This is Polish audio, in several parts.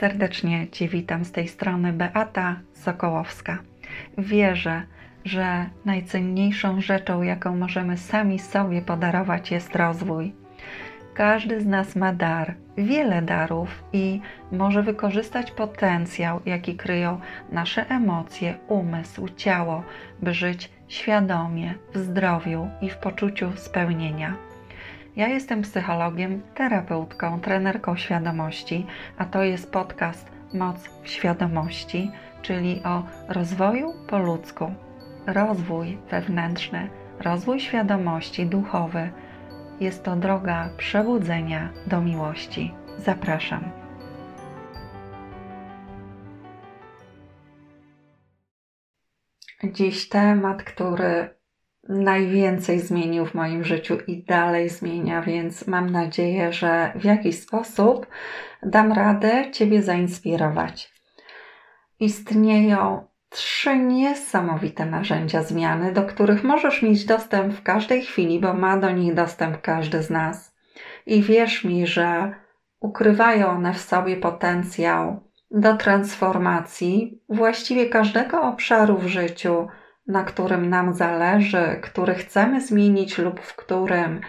Serdecznie Cię witam z tej strony Beata Sokołowska. Wierzę, że najcenniejszą rzeczą, jaką możemy sami sobie podarować, jest rozwój. Każdy z nas ma dar, wiele darów i może wykorzystać potencjał, jaki kryją nasze emocje, umysł, ciało, by żyć świadomie, w zdrowiu i w poczuciu spełnienia. Ja jestem psychologiem, terapeutką, trenerką świadomości, a to jest podcast Moc w Świadomości, czyli o rozwoju po ludzku. Rozwój wewnętrzny, rozwój świadomości duchowy jest to droga przebudzenia do miłości. Zapraszam. Dziś temat, który najwięcej zmienił w moim życiu i dalej zmienia, więc mam nadzieję, że w jakiś sposób dam radę Ciebie zainspirować. Istnieją trzy niesamowite narzędzia zmiany, do których możesz mieć dostęp w każdej chwili, bo ma do nich dostęp każdy z nas. I wierz mi, że ukrywają one w sobie potencjał do transformacji właściwie każdego obszaru w życiu na którym nam zależy, który chcemy zmienić lub w którym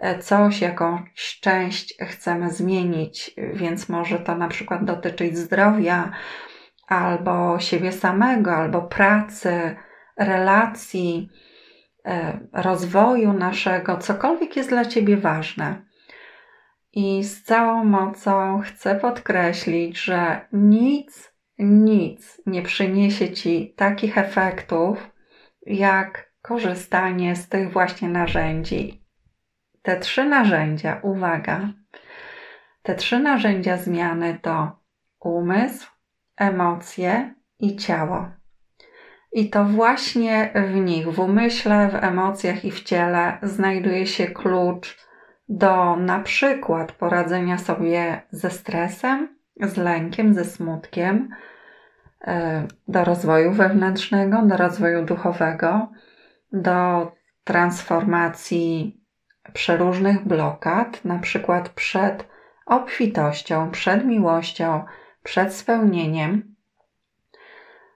e, coś, jakąś część chcemy zmienić, więc może to na przykład dotyczyć zdrowia, albo siebie samego, albo pracy, relacji, e, rozwoju naszego, cokolwiek jest dla Ciebie ważne. I z całą mocą chcę podkreślić, że nic, nic nie przyniesie Ci takich efektów, jak korzystanie z tych właśnie narzędzi. Te trzy narzędzia, uwaga, te trzy narzędzia zmiany to umysł, emocje i ciało. I to właśnie w nich, w umyśle, w emocjach i w ciele, znajduje się klucz do na przykład poradzenia sobie ze stresem, z lękiem, ze smutkiem, do rozwoju wewnętrznego, do rozwoju duchowego, do transformacji przeróżnych blokad, na przykład przed obfitością, przed miłością, przed spełnieniem,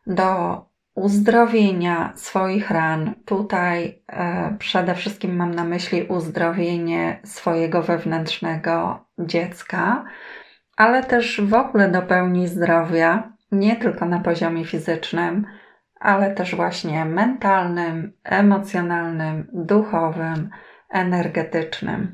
do uzdrowienia swoich ran. Tutaj e, przede wszystkim mam na myśli uzdrowienie swojego wewnętrznego dziecka, ale też w ogóle do pełni zdrowia, nie tylko na poziomie fizycznym, ale też właśnie mentalnym, emocjonalnym, duchowym, energetycznym.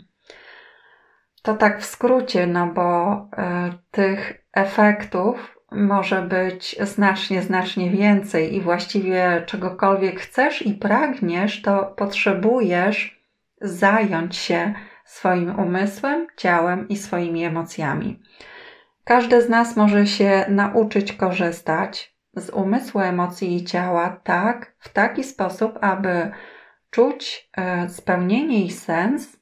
To tak w skrócie, no bo y, tych efektów może być znacznie, znacznie więcej i właściwie czegokolwiek chcesz i pragniesz, to potrzebujesz zająć się swoim umysłem, ciałem i swoimi emocjami. Każdy z nas może się nauczyć korzystać z umysłu, emocji i ciała tak, w taki sposób, aby czuć e, spełnienie i sens,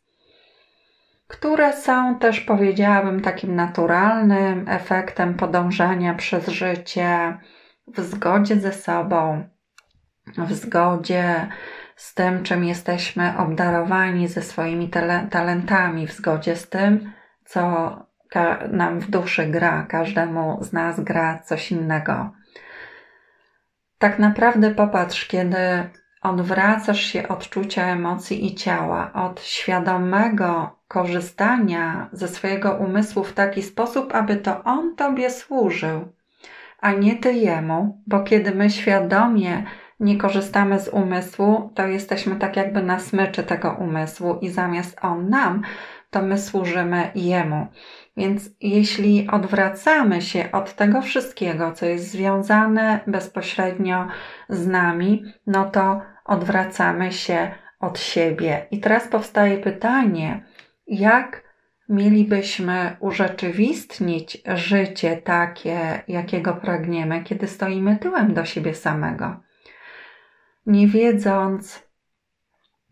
które są też, powiedziałabym, takim naturalnym efektem podążania przez życie w zgodzie ze sobą, w zgodzie z tym, czym jesteśmy obdarowani, ze swoimi talentami, w zgodzie z tym, co nam w duszy gra, każdemu z nas gra coś innego. Tak naprawdę popatrz, kiedy odwracasz się od czucia emocji i ciała, od świadomego korzystania ze swojego umysłu w taki sposób, aby to on tobie służył, a nie ty jemu, bo kiedy my świadomie nie korzystamy z umysłu, to jesteśmy tak jakby na smyczy tego umysłu i zamiast on nam, to my służymy jemu. Więc jeśli odwracamy się od tego wszystkiego, co jest związane bezpośrednio z nami, no to odwracamy się od siebie. I teraz powstaje pytanie, jak mielibyśmy urzeczywistnić życie takie, jakiego pragniemy, kiedy stoimy tyłem do siebie samego, nie wiedząc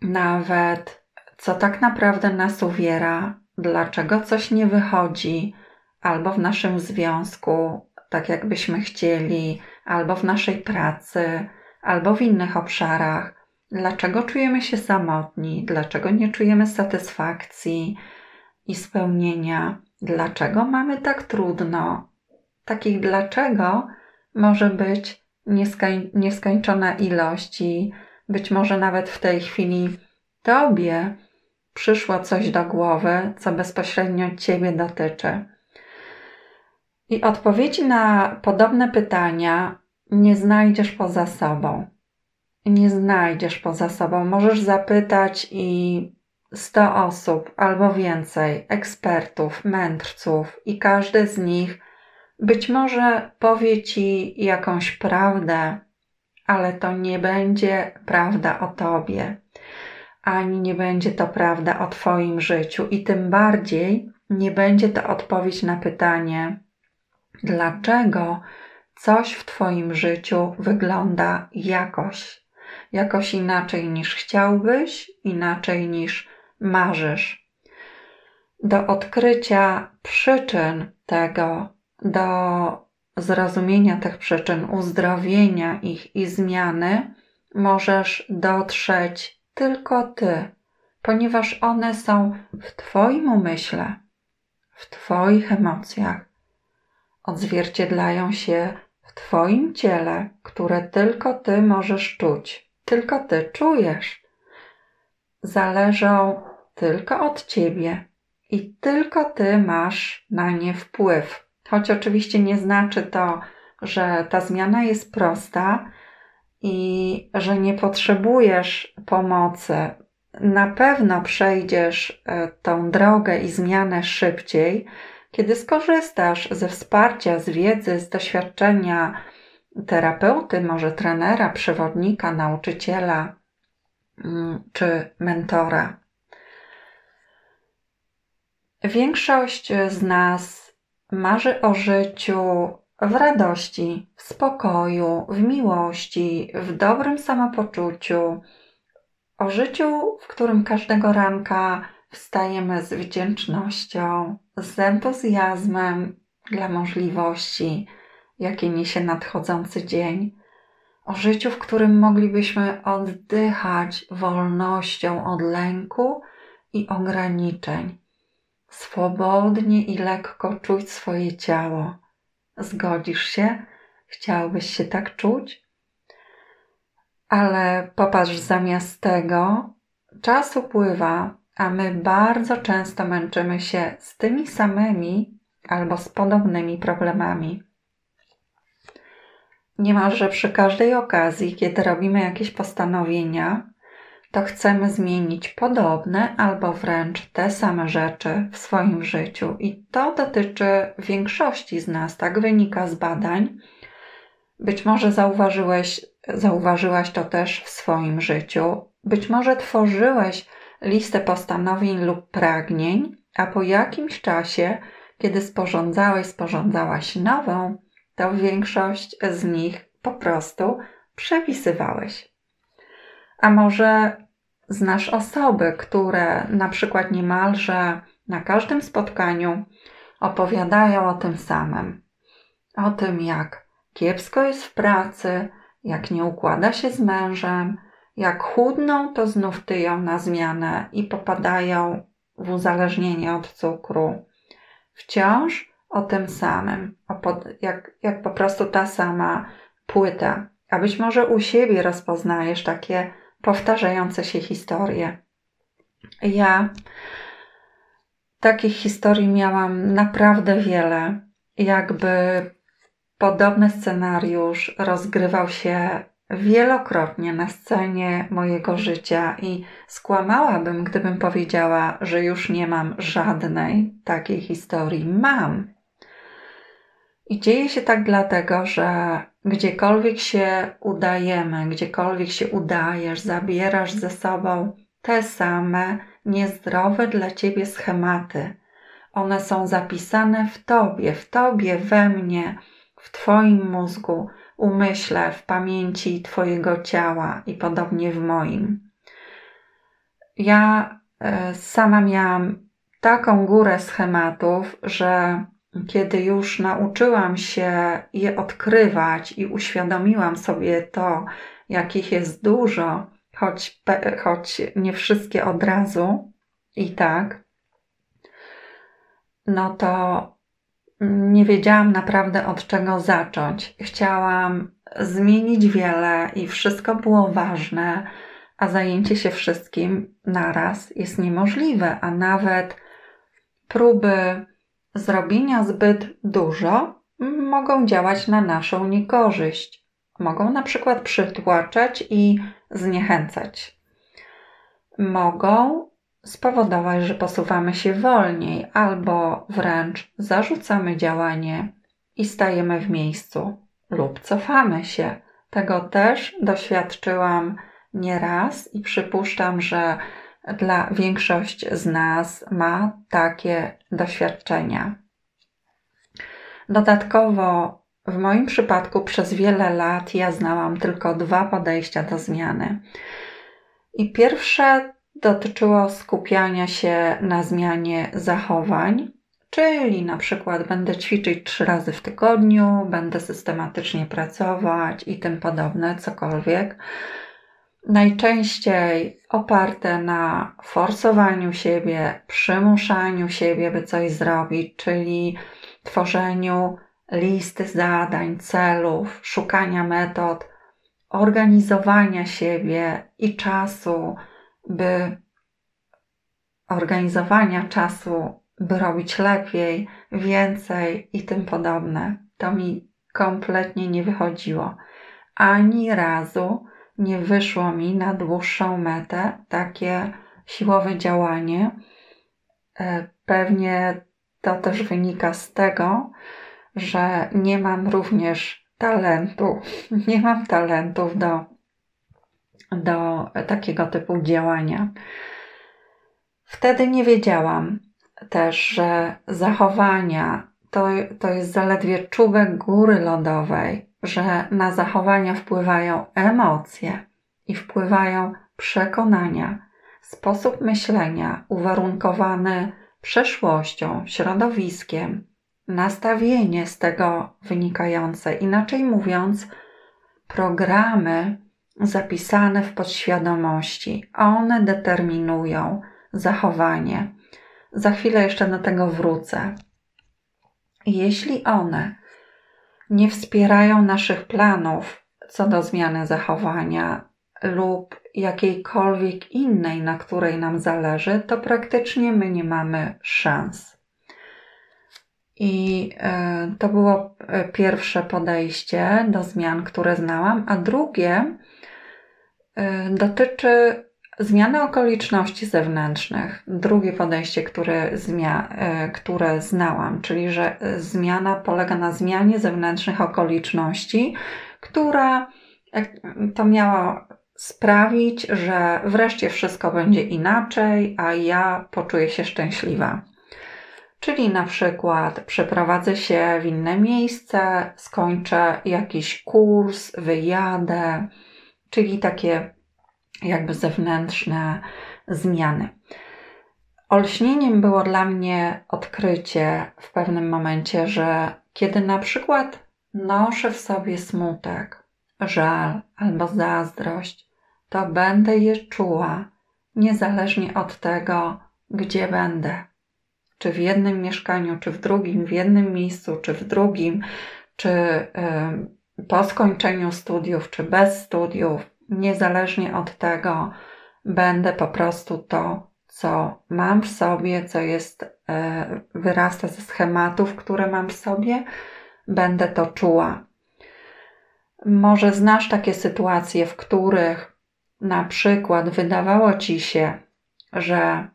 nawet, co tak naprawdę nas uwiera, dlaczego coś nie wychodzi, albo w naszym związku, tak jakbyśmy chcieli, albo w naszej pracy, albo w innych obszarach. Dlaczego czujemy się samotni, dlaczego nie czujemy satysfakcji i spełnienia, dlaczego mamy tak trudno? Takich dlaczego może być nieskoń, nieskończona ilość i być może nawet w tej chwili Tobie przyszło coś do głowy, co bezpośrednio Ciebie dotyczy. I odpowiedzi na podobne pytania nie znajdziesz poza sobą. Nie znajdziesz poza sobą. Możesz zapytać i 100 osób albo więcej, ekspertów, mędrców, i każdy z nich być może powie ci jakąś prawdę, ale to nie będzie prawda o tobie, ani nie będzie to prawda o Twoim życiu, i tym bardziej nie będzie to odpowiedź na pytanie, dlaczego coś w Twoim życiu wygląda jakoś, jakoś inaczej niż chciałbyś, inaczej niż marzysz. Do odkrycia przyczyn tego, do zrozumienia tych przyczyn, uzdrowienia ich i zmiany, możesz dotrzeć tylko Ty, ponieważ one są w Twoim umyśle, w Twoich emocjach, odzwierciedlają się w Twoim ciele, które tylko Ty możesz czuć, tylko Ty czujesz. Zależą tylko od Ciebie i tylko Ty masz na nie wpływ. Choć oczywiście nie znaczy to, że ta zmiana jest prosta i że nie potrzebujesz pomocy. Na pewno przejdziesz e, tą drogę i zmianę szybciej, kiedy skorzystasz ze wsparcia, z wiedzy, z doświadczenia terapeuty, może trenera, przewodnika, nauczyciela mm, czy mentora. Większość z nas marzy o życiu w radości, w spokoju, w miłości, w dobrym samopoczuciu, o życiu, w którym każdego ranka wstajemy z wdzięcznością, z entuzjazmem dla możliwości, jakie niesie nadchodzący dzień, o życiu, w którym moglibyśmy oddychać wolnością od lęku i ograniczeń swobodnie i lekko czuć swoje ciało. Zgodzisz się? Chciałbyś się tak czuć? Ale popatrz, zamiast tego czas upływa, a my bardzo często męczymy się z tymi samymi albo z podobnymi problemami. Niemalże przy każdej okazji, kiedy robimy jakieś postanowienia, to chcemy zmienić podobne albo wręcz te same rzeczy w swoim życiu. I to dotyczy większości z nas, tak wynika z badań. Być może zauważyłeś, zauważyłaś to też w swoim życiu. Być może tworzyłeś listę postanowień lub pragnień, a po jakimś czasie, kiedy sporządzałeś, sporządzałaś nową, to większość z nich po prostu przepisywałeś. A może znasz osoby, które na przykład niemalże na każdym spotkaniu opowiadają o tym samym. O tym, jak kiepsko jest w pracy, jak nie układa się z mężem, jak chudną, to znów tyją na zmianę i popadają w uzależnienie od cukru. Wciąż o tym samym, jak, jak po prostu ta sama płyta. A być może u siebie rozpoznajesz takie powtarzające się historie. Ja takich historii miałam naprawdę wiele. Jakby podobny scenariusz rozgrywał się wielokrotnie na scenie mojego życia i skłamałabym, gdybym powiedziała, że już nie mam żadnej takiej historii. Mam. I dzieje się tak dlatego, że gdziekolwiek się udajemy, gdziekolwiek się udajesz, zabierasz ze sobą te same niezdrowe dla ciebie schematy. One są zapisane w tobie, w tobie, we mnie, w twoim mózgu, umyśle, w pamięci twojego ciała i podobnie w moim. Ja e, sama miałam taką górę schematów, że kiedy już nauczyłam się je odkrywać i uświadomiłam sobie to, jakich jest dużo, choć, choć nie wszystkie od razu i tak, no to nie wiedziałam naprawdę od czego zacząć. Chciałam zmienić wiele i wszystko było ważne, a zajęcie się wszystkim naraz jest niemożliwe, a nawet próby zrobienia zbyt dużo mogą działać na naszą niekorzyść. Mogą na przykład przytłaczać i zniechęcać. Mogą spowodować, że posuwamy się wolniej albo wręcz zarzucamy działanie i stajemy w miejscu lub cofamy się. Tego też doświadczyłam nieraz i przypuszczam, że dla większość z nas ma takie doświadczenia. Dodatkowo, w moim przypadku przez wiele lat ja znałam tylko dwa podejścia do zmiany. I pierwsze dotyczyło skupiania się na zmianie zachowań, czyli na przykład będę ćwiczyć trzy razy w tygodniu, będę systematycznie pracować i tym podobne, cokolwiek. Najczęściej oparte na forsowaniu siebie, przymuszaniu siebie, by coś zrobić, czyli tworzeniu listy zadań, celów, szukania metod, organizowania siebie i czasu, by organizowania czasu, by robić lepiej, więcej i tym podobne. To mi kompletnie nie wychodziło. Ani razu nie wyszło mi na dłuższą metę takie siłowe działanie. E, pewnie to też wynika z tego, że nie mam również talentu, nie mam talentów do do takiego typu działania. Wtedy nie wiedziałam też, że zachowania to, to jest zaledwie czubek góry lodowej, że na zachowania wpływają emocje i wpływają przekonania, sposób myślenia uwarunkowany przeszłością, środowiskiem, nastawienie z tego wynikające, inaczej mówiąc, programy zapisane w podświadomości. One determinują zachowanie. Za chwilę jeszcze do tego wrócę. Jeśli one nie wspierają naszych planów co do zmiany zachowania lub jakiejkolwiek innej, na której nam zależy, to praktycznie my nie mamy szans. I e, to było e, pierwsze podejście do zmian, które znałam, a drugie Y, dotyczy zmiany okoliczności zewnętrznych. Drugie podejście, które, zmia, y, które znałam, czyli że zmiana polega na zmianie zewnętrznych okoliczności, która to miała sprawić, że wreszcie wszystko będzie inaczej, a ja poczuję się szczęśliwa. Czyli na przykład przeprowadzę się w inne miejsce, skończę jakiś kurs, wyjadę, czyli takie jakby zewnętrzne zmiany. Olśnieniem było dla mnie odkrycie w pewnym momencie, że kiedy na przykład noszę w sobie smutek, żal albo zazdrość, to będę je czuła niezależnie od tego, gdzie będę. Czy w jednym mieszkaniu, czy w drugim, w jednym miejscu, czy w drugim, czy yy, po skończeniu studiów czy bez studiów, niezależnie od tego, będę po prostu to, co mam w sobie, co jest, e, wyrasta ze schematów, które mam w sobie, będę to czuła. Może znasz takie sytuacje, w których na przykład wydawało ci się, że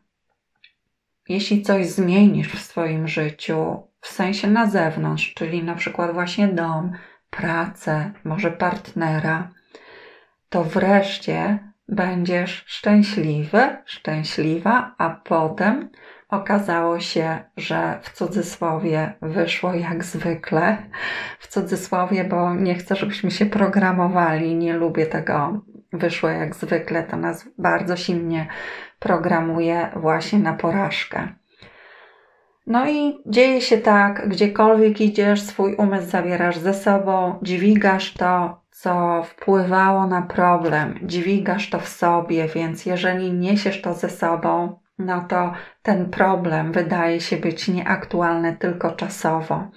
jeśli coś zmienisz w swoim życiu, w sensie na zewnątrz, czyli na przykład właśnie dom, pracę, może partnera, to wreszcie będziesz szczęśliwy, szczęśliwa, a potem okazało się, że w cudzysłowie wyszło jak zwykle. W cudzysłowie, bo nie chcę, żebyśmy się programowali, nie lubię tego. Wyszło jak zwykle, to nas bardzo silnie programuje właśnie na porażkę. No i dzieje się tak, gdziekolwiek idziesz, swój umysł zawierasz ze sobą, dźwigasz to, co wpływało na problem, dźwigasz to w sobie, więc jeżeli niesiesz to ze sobą, no to ten problem wydaje się być nieaktualny tylko czasowo.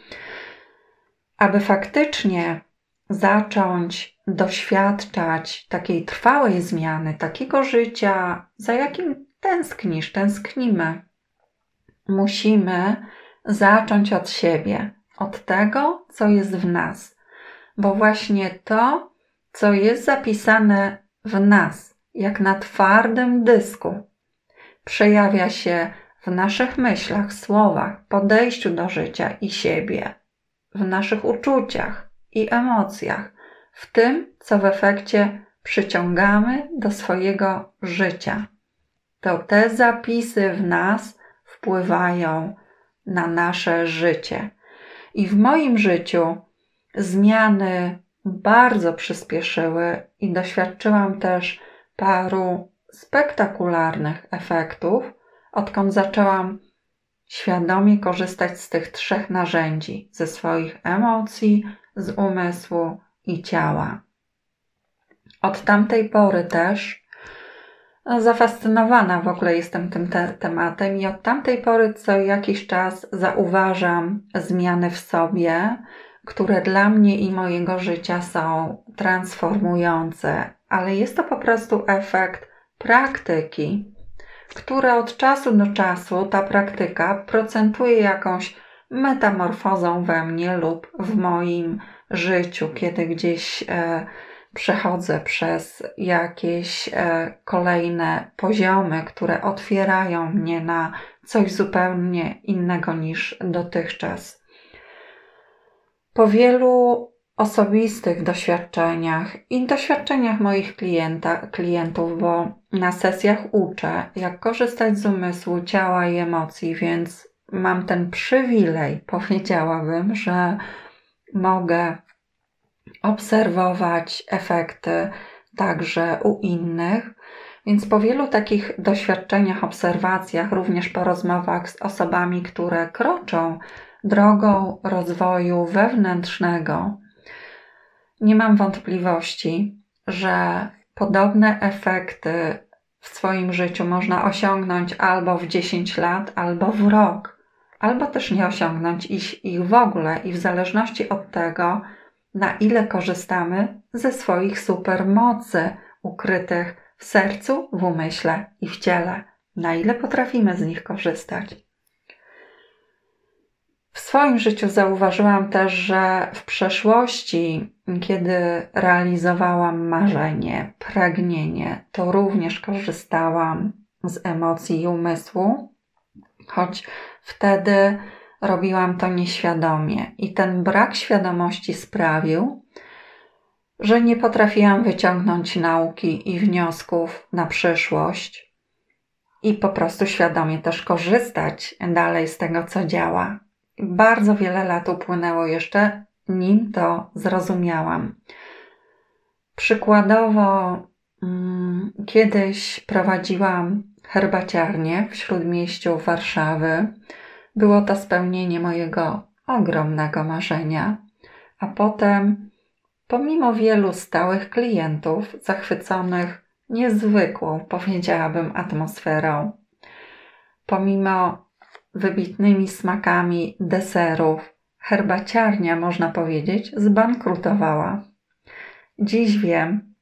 Aby faktycznie zacząć doświadczać takiej trwałej zmiany, takiego życia, za jakim tęsknisz, tęsknimy, musimy zacząć od siebie, od tego, co jest w nas, bo właśnie to, co jest zapisane w nas, jak na twardym dysku, przejawia się w naszych myślach, słowach, podejściu do życia i siebie, w naszych uczuciach i emocjach, w tym, co w efekcie przyciągamy do swojego życia. To te zapisy w nas wpływają na nasze życie. I w moim życiu zmiany bardzo przyspieszyły i doświadczyłam też paru spektakularnych efektów, odkąd zaczęłam świadomie korzystać z tych trzech narzędzi ze swoich emocji, z umysłu i ciała. Od tamtej pory też zafascynowana w ogóle jestem tym te tematem i od tamtej pory co jakiś czas zauważam zmiany w sobie, które dla mnie i mojego życia są transformujące, ale jest to po prostu efekt praktyki, która od czasu do czasu ta praktyka procentuje jakąś metamorfozą we mnie lub w moim życiu, kiedy gdzieś e, przechodzę przez jakieś e, kolejne poziomy, które otwierają mnie na coś zupełnie innego niż dotychczas. Po wielu osobistych doświadczeniach i doświadczeniach moich klienta, klientów, bo na sesjach uczę, jak korzystać z umysłu, ciała i emocji, więc mam ten przywilej, powiedziałabym, że mogę obserwować efekty także u innych. Więc po wielu takich doświadczeniach, obserwacjach, również po rozmowach z osobami, które kroczą drogą rozwoju wewnętrznego, nie mam wątpliwości, że podobne efekty w swoim życiu można osiągnąć albo w 10 lat, albo w rok, albo też nie osiągnąć ich w ogóle i w zależności od tego, na ile korzystamy ze swoich supermocy ukrytych w sercu, w umyśle i w ciele, na ile potrafimy z nich korzystać. W swoim życiu zauważyłam też, że w przeszłości, kiedy realizowałam marzenie, pragnienie, to również korzystałam z emocji i umysłu, choć wtedy robiłam to nieświadomie i ten brak świadomości sprawił, że nie potrafiłam wyciągnąć nauki i wniosków na przyszłość i po prostu świadomie też korzystać dalej z tego, co działa. Bardzo wiele lat upłynęło jeszcze, nim to zrozumiałam. Przykładowo, mm, kiedyś prowadziłam herbaciarnię w śródmieściu Warszawy. Było to spełnienie mojego ogromnego marzenia, a potem, pomimo wielu stałych klientów zachwyconych niezwykłą, powiedziałabym, atmosferą, pomimo wybitnymi smakami deserów, herbaciarnia, można powiedzieć, zbankrutowała. Dziś wiem,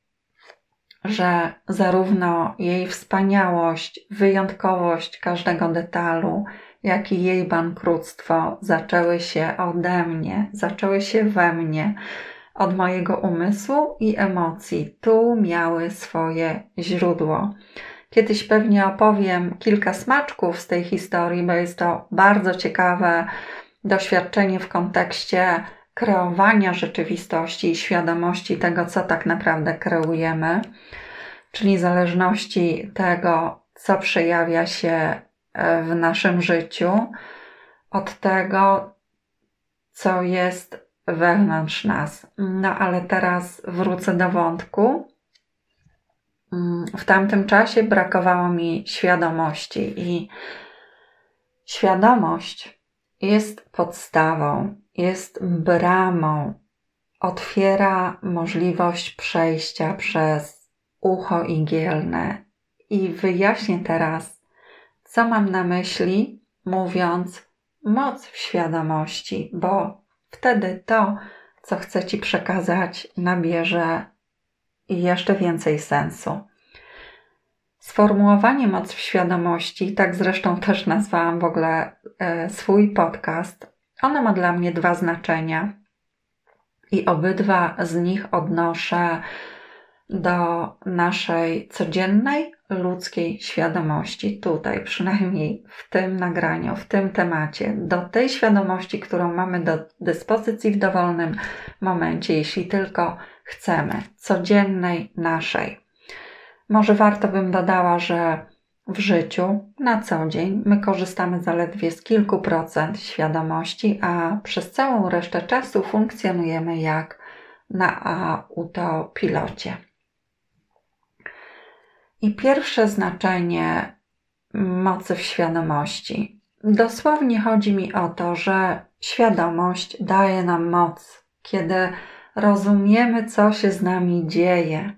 że zarówno jej wspaniałość, wyjątkowość każdego detalu, jak i jej bankructwo zaczęły się ode mnie, zaczęły się we mnie, od mojego umysłu i emocji. Tu miały swoje źródło. Kiedyś pewnie opowiem kilka smaczków z tej historii, bo jest to bardzo ciekawe doświadczenie w kontekście kreowania rzeczywistości i świadomości tego, co tak naprawdę kreujemy, czyli zależności tego, co przejawia się w naszym życiu od tego, co jest wewnątrz nas. No ale teraz wrócę do wątku. W tamtym czasie brakowało mi świadomości i świadomość jest podstawą, jest bramą, otwiera możliwość przejścia przez ucho igielne. I wyjaśnię teraz, co mam na myśli, mówiąc moc świadomości, bo wtedy to, co chcę Ci przekazać, nabierze jeszcze więcej sensu. Sformułowanie moc w świadomości, tak zresztą też nazwałam w ogóle e, swój podcast, ono ma dla mnie dwa znaczenia i obydwa z nich odnoszę do naszej codziennej ludzkiej świadomości, tutaj przynajmniej w tym nagraniu, w tym temacie, do tej świadomości, którą mamy do dyspozycji w dowolnym momencie, jeśli tylko chcemy, codziennej naszej. Może warto bym dodała, że w życiu na co dzień my korzystamy zaledwie z kilku procent świadomości, a przez całą resztę czasu funkcjonujemy jak na autopilocie. I pierwsze znaczenie mocy w świadomości. Dosłownie chodzi mi o to, że świadomość daje nam moc, kiedy rozumiemy, co się z nami dzieje,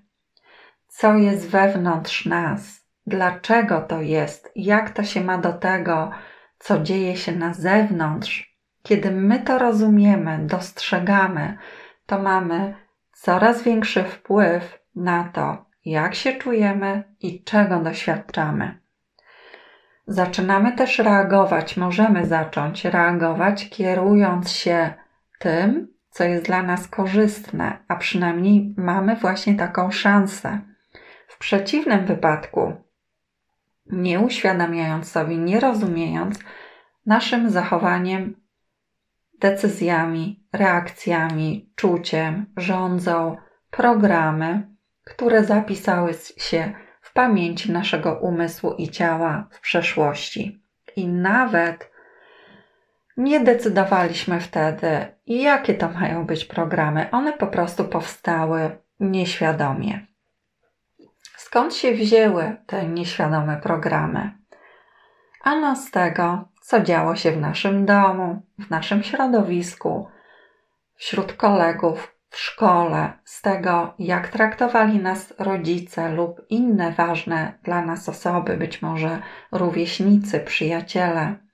co jest wewnątrz nas, dlaczego to jest, jak to się ma do tego, co dzieje się na zewnątrz. Kiedy my to rozumiemy, dostrzegamy, to mamy coraz większy wpływ na to, jak się czujemy i czego doświadczamy. Zaczynamy też reagować, możemy zacząć reagować, kierując się tym, co jest dla nas korzystne, a przynajmniej mamy właśnie taką szansę. W przeciwnym wypadku, nie uświadamiając sobie, nie rozumiejąc, naszym zachowaniem, decyzjami, reakcjami, czuciem rządzą programy, które zapisały się w pamięci naszego umysłu i ciała w przeszłości. I nawet nie decydowaliśmy wtedy, jakie to mają być programy. One po prostu powstały nieświadomie. Skąd się wzięły te nieświadome programy? Ano z tego, co działo się w naszym domu, w naszym środowisku, wśród kolegów, w szkole, z tego, jak traktowali nas rodzice lub inne ważne dla nas osoby, być może rówieśnicy, przyjaciele.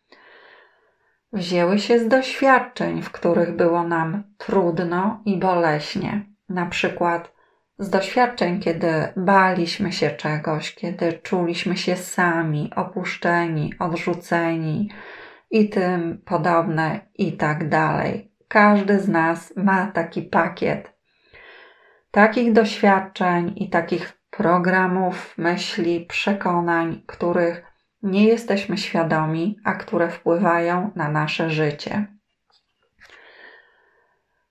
Wzięły się z doświadczeń, w których było nam trudno i boleśnie. Na przykład z doświadczeń, kiedy baliśmy się czegoś, kiedy czuliśmy się sami, opuszczeni, odrzuceni i tym podobne i tak dalej. Każdy z nas ma taki pakiet takich doświadczeń i takich programów, myśli, przekonań, których nie jesteśmy świadomi, a które wpływają na nasze życie.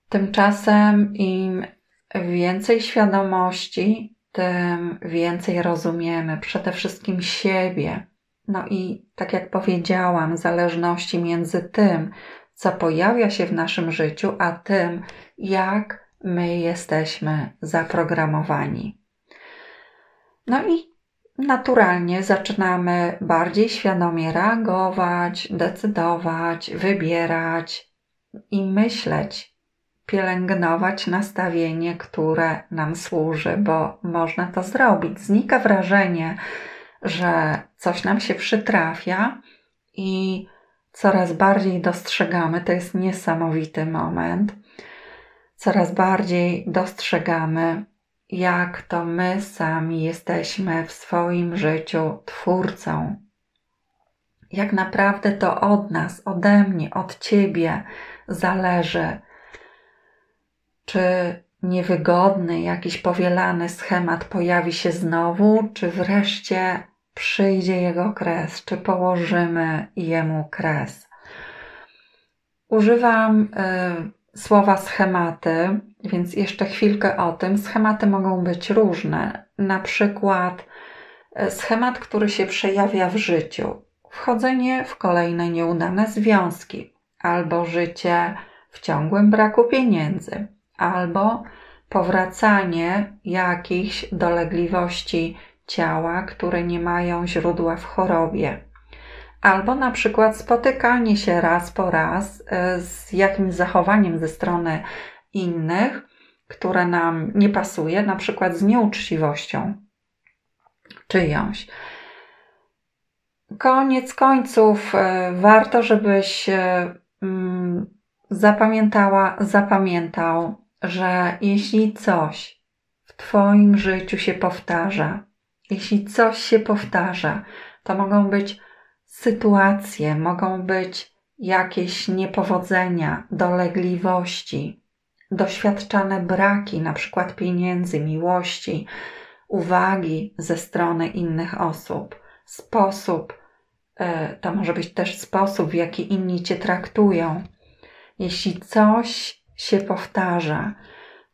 Tymczasem im więcej świadomości, tym więcej rozumiemy przede wszystkim siebie. No i tak jak powiedziałam, zależności między tym, co pojawia się w naszym życiu, a tym, jak my jesteśmy zaprogramowani. No i naturalnie zaczynamy bardziej świadomie reagować, decydować, wybierać i myśleć, pielęgnować nastawienie, które nam służy, bo można to zrobić. Znika wrażenie, że coś nam się przytrafia i coraz bardziej dostrzegamy, to jest niesamowity moment, coraz bardziej dostrzegamy, jak to my sami jesteśmy w swoim życiu twórcą. Jak naprawdę to od nas, ode mnie, od ciebie zależy, czy niewygodny, jakiś powielany schemat pojawi się znowu, czy wreszcie przyjdzie jego kres, czy położymy jemu kres. Używam y, słowa schematy, więc jeszcze chwilkę o tym. Schematy mogą być różne. Na przykład y, schemat, który się przejawia w życiu, wchodzenie w kolejne nieudane związki, albo życie w ciągłym braku pieniędzy, albo powracanie jakichś dolegliwości ciała, które nie mają źródła w chorobie. Albo na przykład spotykanie się raz po raz e, z jakimś zachowaniem ze strony innych, które nam nie pasuje, na przykład z nieuczciwością czyjąś. koniec końców e, warto, żebyś e, mm, zapamiętała, zapamiętał, że jeśli coś w Twoim życiu się powtarza, jeśli coś się powtarza, to mogą być sytuacje, mogą być jakieś niepowodzenia, dolegliwości, doświadczane braki, na przykład pieniędzy, miłości, uwagi ze strony innych osób, sposób, e, to może być też sposób, w jaki inni cię traktują. Jeśli coś się powtarza,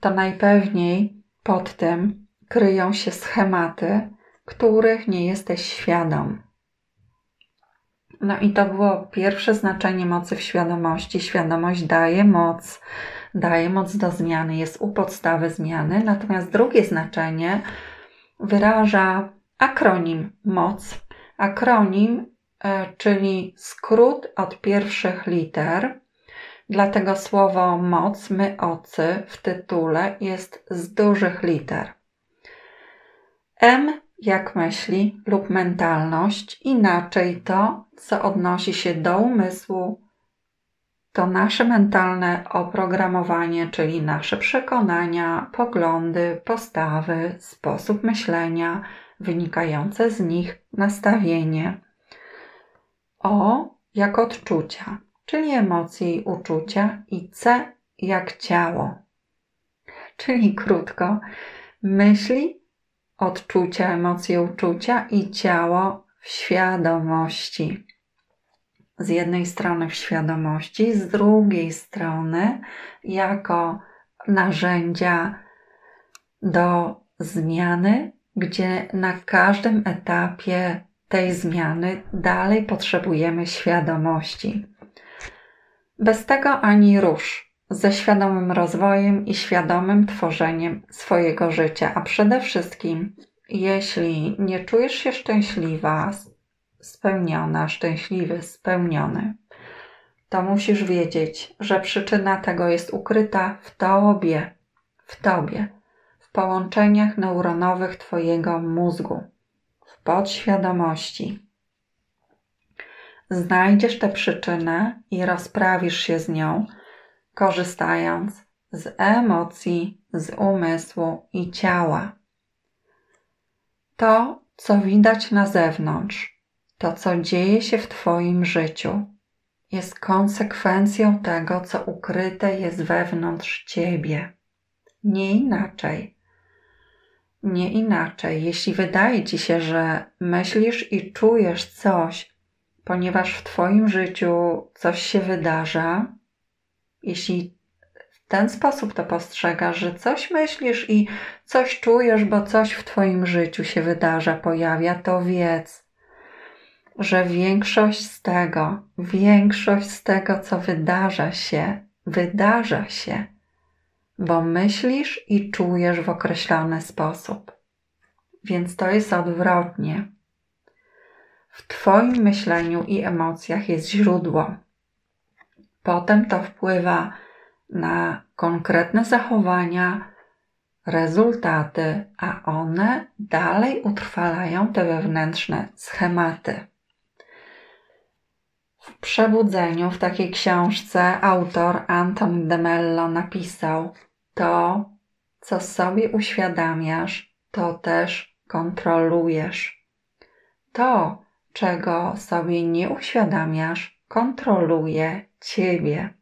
to najpewniej pod tym kryją się schematy, których nie jesteś świadom. No i to było pierwsze znaczenie mocy w świadomości. Świadomość daje moc, daje moc do zmiany, jest u podstawy zmiany. Natomiast drugie znaczenie wyraża akronim moc. Akronim, e, czyli skrót od pierwszych liter. Dlatego słowo moc, my ocy w tytule jest z dużych liter. M jak myśli lub mentalność, inaczej to, co odnosi się do umysłu, to nasze mentalne oprogramowanie, czyli nasze przekonania, poglądy, postawy, sposób myślenia, wynikające z nich nastawienie. O jak odczucia, czyli emocje i uczucia, i C jak ciało. Czyli krótko, myśli, odczucia, emocje, uczucia i ciało w świadomości z jednej strony w świadomości, z drugiej strony jako narzędzia do zmiany, gdzie na każdym etapie tej zmiany dalej potrzebujemy świadomości. Bez tego ani rusz, ze świadomym rozwojem i świadomym tworzeniem swojego życia, a przede wszystkim, jeśli nie czujesz się szczęśliwa, spełniona, szczęśliwy, spełniony, to musisz wiedzieć, że przyczyna tego jest ukryta w tobie, w tobie, w połączeniach neuronowych twojego mózgu, w podświadomości. Znajdziesz tę przyczynę i rozprawisz się z nią, korzystając z emocji, z umysłu i ciała. To, co widać na zewnątrz, to, co dzieje się w Twoim życiu, jest konsekwencją tego, co ukryte jest wewnątrz Ciebie. Nie inaczej. Nie inaczej. Jeśli wydaje Ci się, że myślisz i czujesz coś, ponieważ w Twoim życiu coś się wydarza, jeśli w ten sposób to postrzegasz, że coś myślisz i coś czujesz, bo coś w Twoim życiu się wydarza, pojawia, to wiedz, że większość z tego, większość z tego, co wydarza się, wydarza się, bo myślisz i czujesz w określony sposób. Więc to jest odwrotnie. W Twoim myśleniu i emocjach jest źródło. Potem to wpływa na konkretne zachowania, rezultaty, a one dalej utrwalają te wewnętrzne schematy. W Przebudzeniu, w takiej książce, autor Anton de Mello napisał: To, co sobie uświadamiasz, to też kontrolujesz. To, czego sobie nie uświadamiasz, kontroluje ciebie.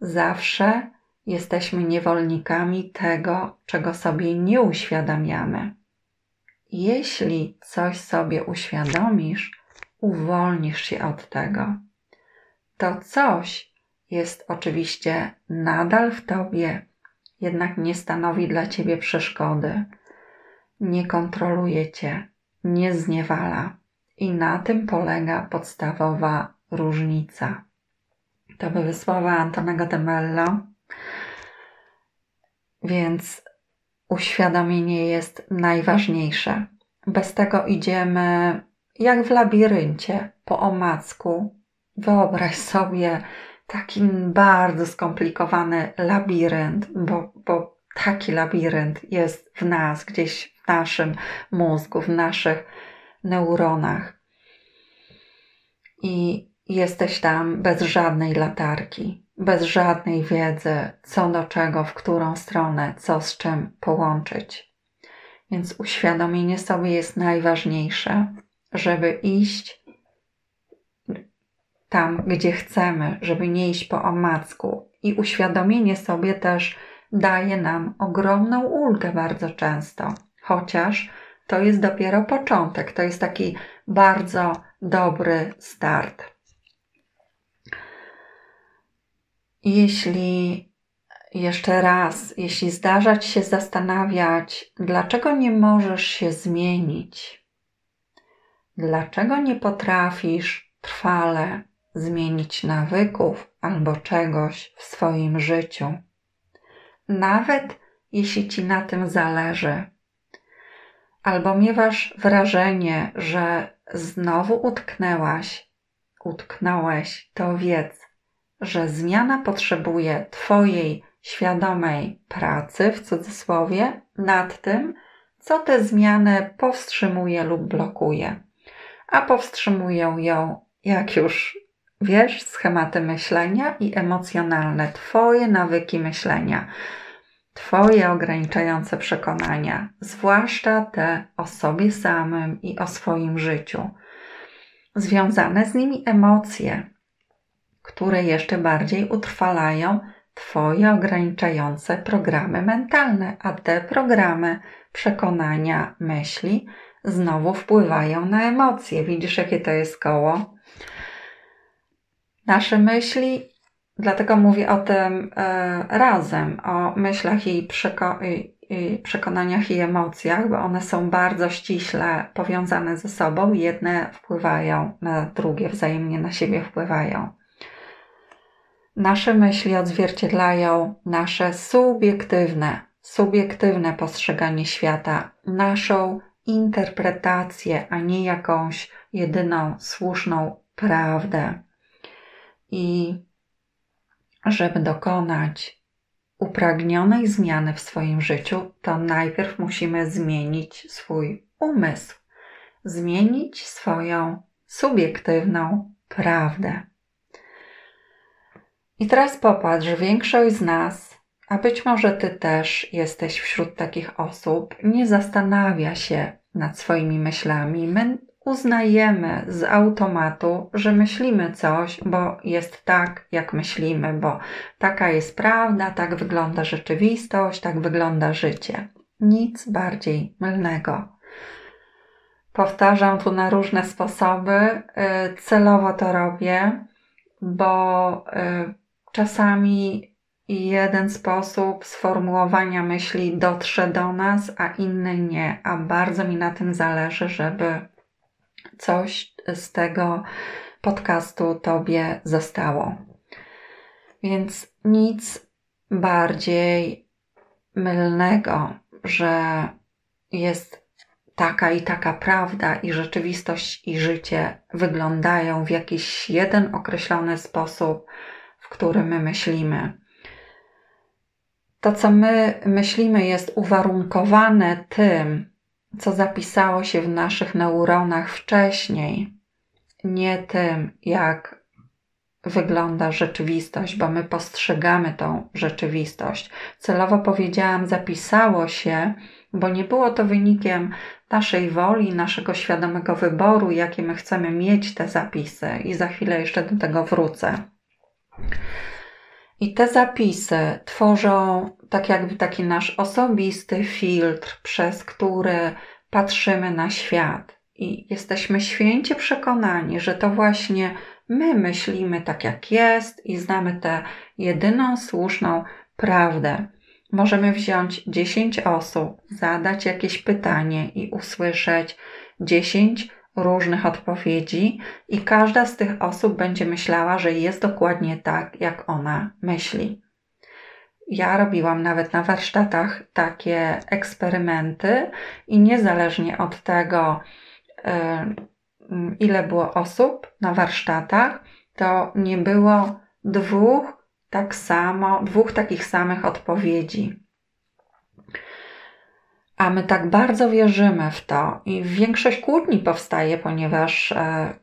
Zawsze jesteśmy niewolnikami tego, czego sobie nie uświadamiamy. Jeśli coś sobie uświadomisz, uwolnisz się od tego. To coś jest oczywiście nadal w tobie, jednak nie stanowi dla ciebie przeszkody, nie kontroluje cię, nie zniewala. I na tym polega podstawowa różnica. To były słowa Antonego de Mello. Więc uświadomienie jest najważniejsze. Bez tego idziemy jak w labiryncie po omacku. Wyobraź sobie taki bardzo skomplikowany labirynt, bo, bo taki labirynt jest w nas, gdzieś w naszym mózgu, w naszych neuronach. i jesteś tam bez żadnej latarki, bez żadnej wiedzy, co do czego, w którą stronę, co z czym połączyć. Więc uświadomienie sobie jest najważniejsze, żeby iść tam, gdzie chcemy, żeby nie iść po omacku. I uświadomienie sobie też daje nam ogromną ulgę bardzo często, chociaż to jest dopiero początek, to jest taki bardzo dobry start. Jeśli jeszcze raz, jeśli zdarza ci się zastanawiać, dlaczego nie możesz się zmienić, dlaczego nie potrafisz trwale zmienić nawyków albo czegoś w swoim życiu, nawet jeśli ci na tym zależy, albo miewasz wrażenie, że znowu utknęłaś, utknąłeś, to wiedz, że zmiana potrzebuje Twojej świadomej pracy, w cudzysłowie, nad tym, co tę zmianę powstrzymuje lub blokuje. A powstrzymują ją, jak już wiesz, schematy myślenia i emocjonalne, Twoje nawyki myślenia, Twoje ograniczające przekonania, zwłaszcza te o sobie samym i o swoim życiu. Związane z nimi emocje, które jeszcze bardziej utrwalają Twoje ograniczające programy mentalne, a te programy przekonania, myśli znowu wpływają na emocje. Widzisz, jakie to jest koło? Nasze myśli, dlatego mówię o tym e, razem, o myślach i, przeko- i, i przekonaniach i emocjach, bo one są bardzo ściśle powiązane ze sobą. Jedne wpływają na drugie, wzajemnie na siebie wpływają. Nasze myśli odzwierciedlają nasze subiektywne, subiektywne postrzeganie świata, naszą interpretację, a nie jakąś jedyną słuszną prawdę. I żeby dokonać upragnionej zmiany w swoim życiu, to najpierw musimy zmienić swój umysł, zmienić swoją subiektywną prawdę. I teraz popatrz, większość z nas, a być może ty też jesteś wśród takich osób, nie zastanawia się nad swoimi myślami. My uznajemy z automatu, że myślimy coś, bo jest tak, jak myślimy, bo taka jest prawda, tak wygląda rzeczywistość, tak wygląda życie. Nic bardziej mylnego. Powtarzam tu na różne sposoby, y, celowo to robię, bo y, czasami jeden sposób sformułowania myśli dotrze do nas, a inny nie, a bardzo mi na tym zależy, żeby coś z tego podcastu Tobie zostało. Więc nic bardziej mylnego, że jest taka i taka prawda, i rzeczywistość i życie wyglądają w jakiś jeden określony sposób, którym my myślimy. To, co my myślimy, jest uwarunkowane tym, co zapisało się w naszych neuronach wcześniej, nie tym, jak wygląda rzeczywistość, bo my postrzegamy tą rzeczywistość. Celowo powiedziałam, zapisało się, bo nie było to wynikiem naszej woli, naszego świadomego wyboru, jakie my chcemy mieć te zapisy, i za chwilę jeszcze do tego wrócę. I te zapisy tworzą tak jakby taki nasz osobisty filtr, przez który patrzymy na świat. I jesteśmy święcie przekonani, że to właśnie my myślimy tak, jak jest i znamy tę jedyną słuszną prawdę. Możemy wziąć 10 osób, zadać jakieś pytanie i usłyszeć 10 różnych odpowiedzi, i każda z tych osób będzie myślała, że jest dokładnie tak, jak ona myśli. Ja robiłam nawet na warsztatach takie eksperymenty, i niezależnie od tego, ile było osób na warsztatach, to nie było dwóch tak samo, dwóch takich samych odpowiedzi. A my tak bardzo wierzymy w to i większość kłótni powstaje, ponieważ e,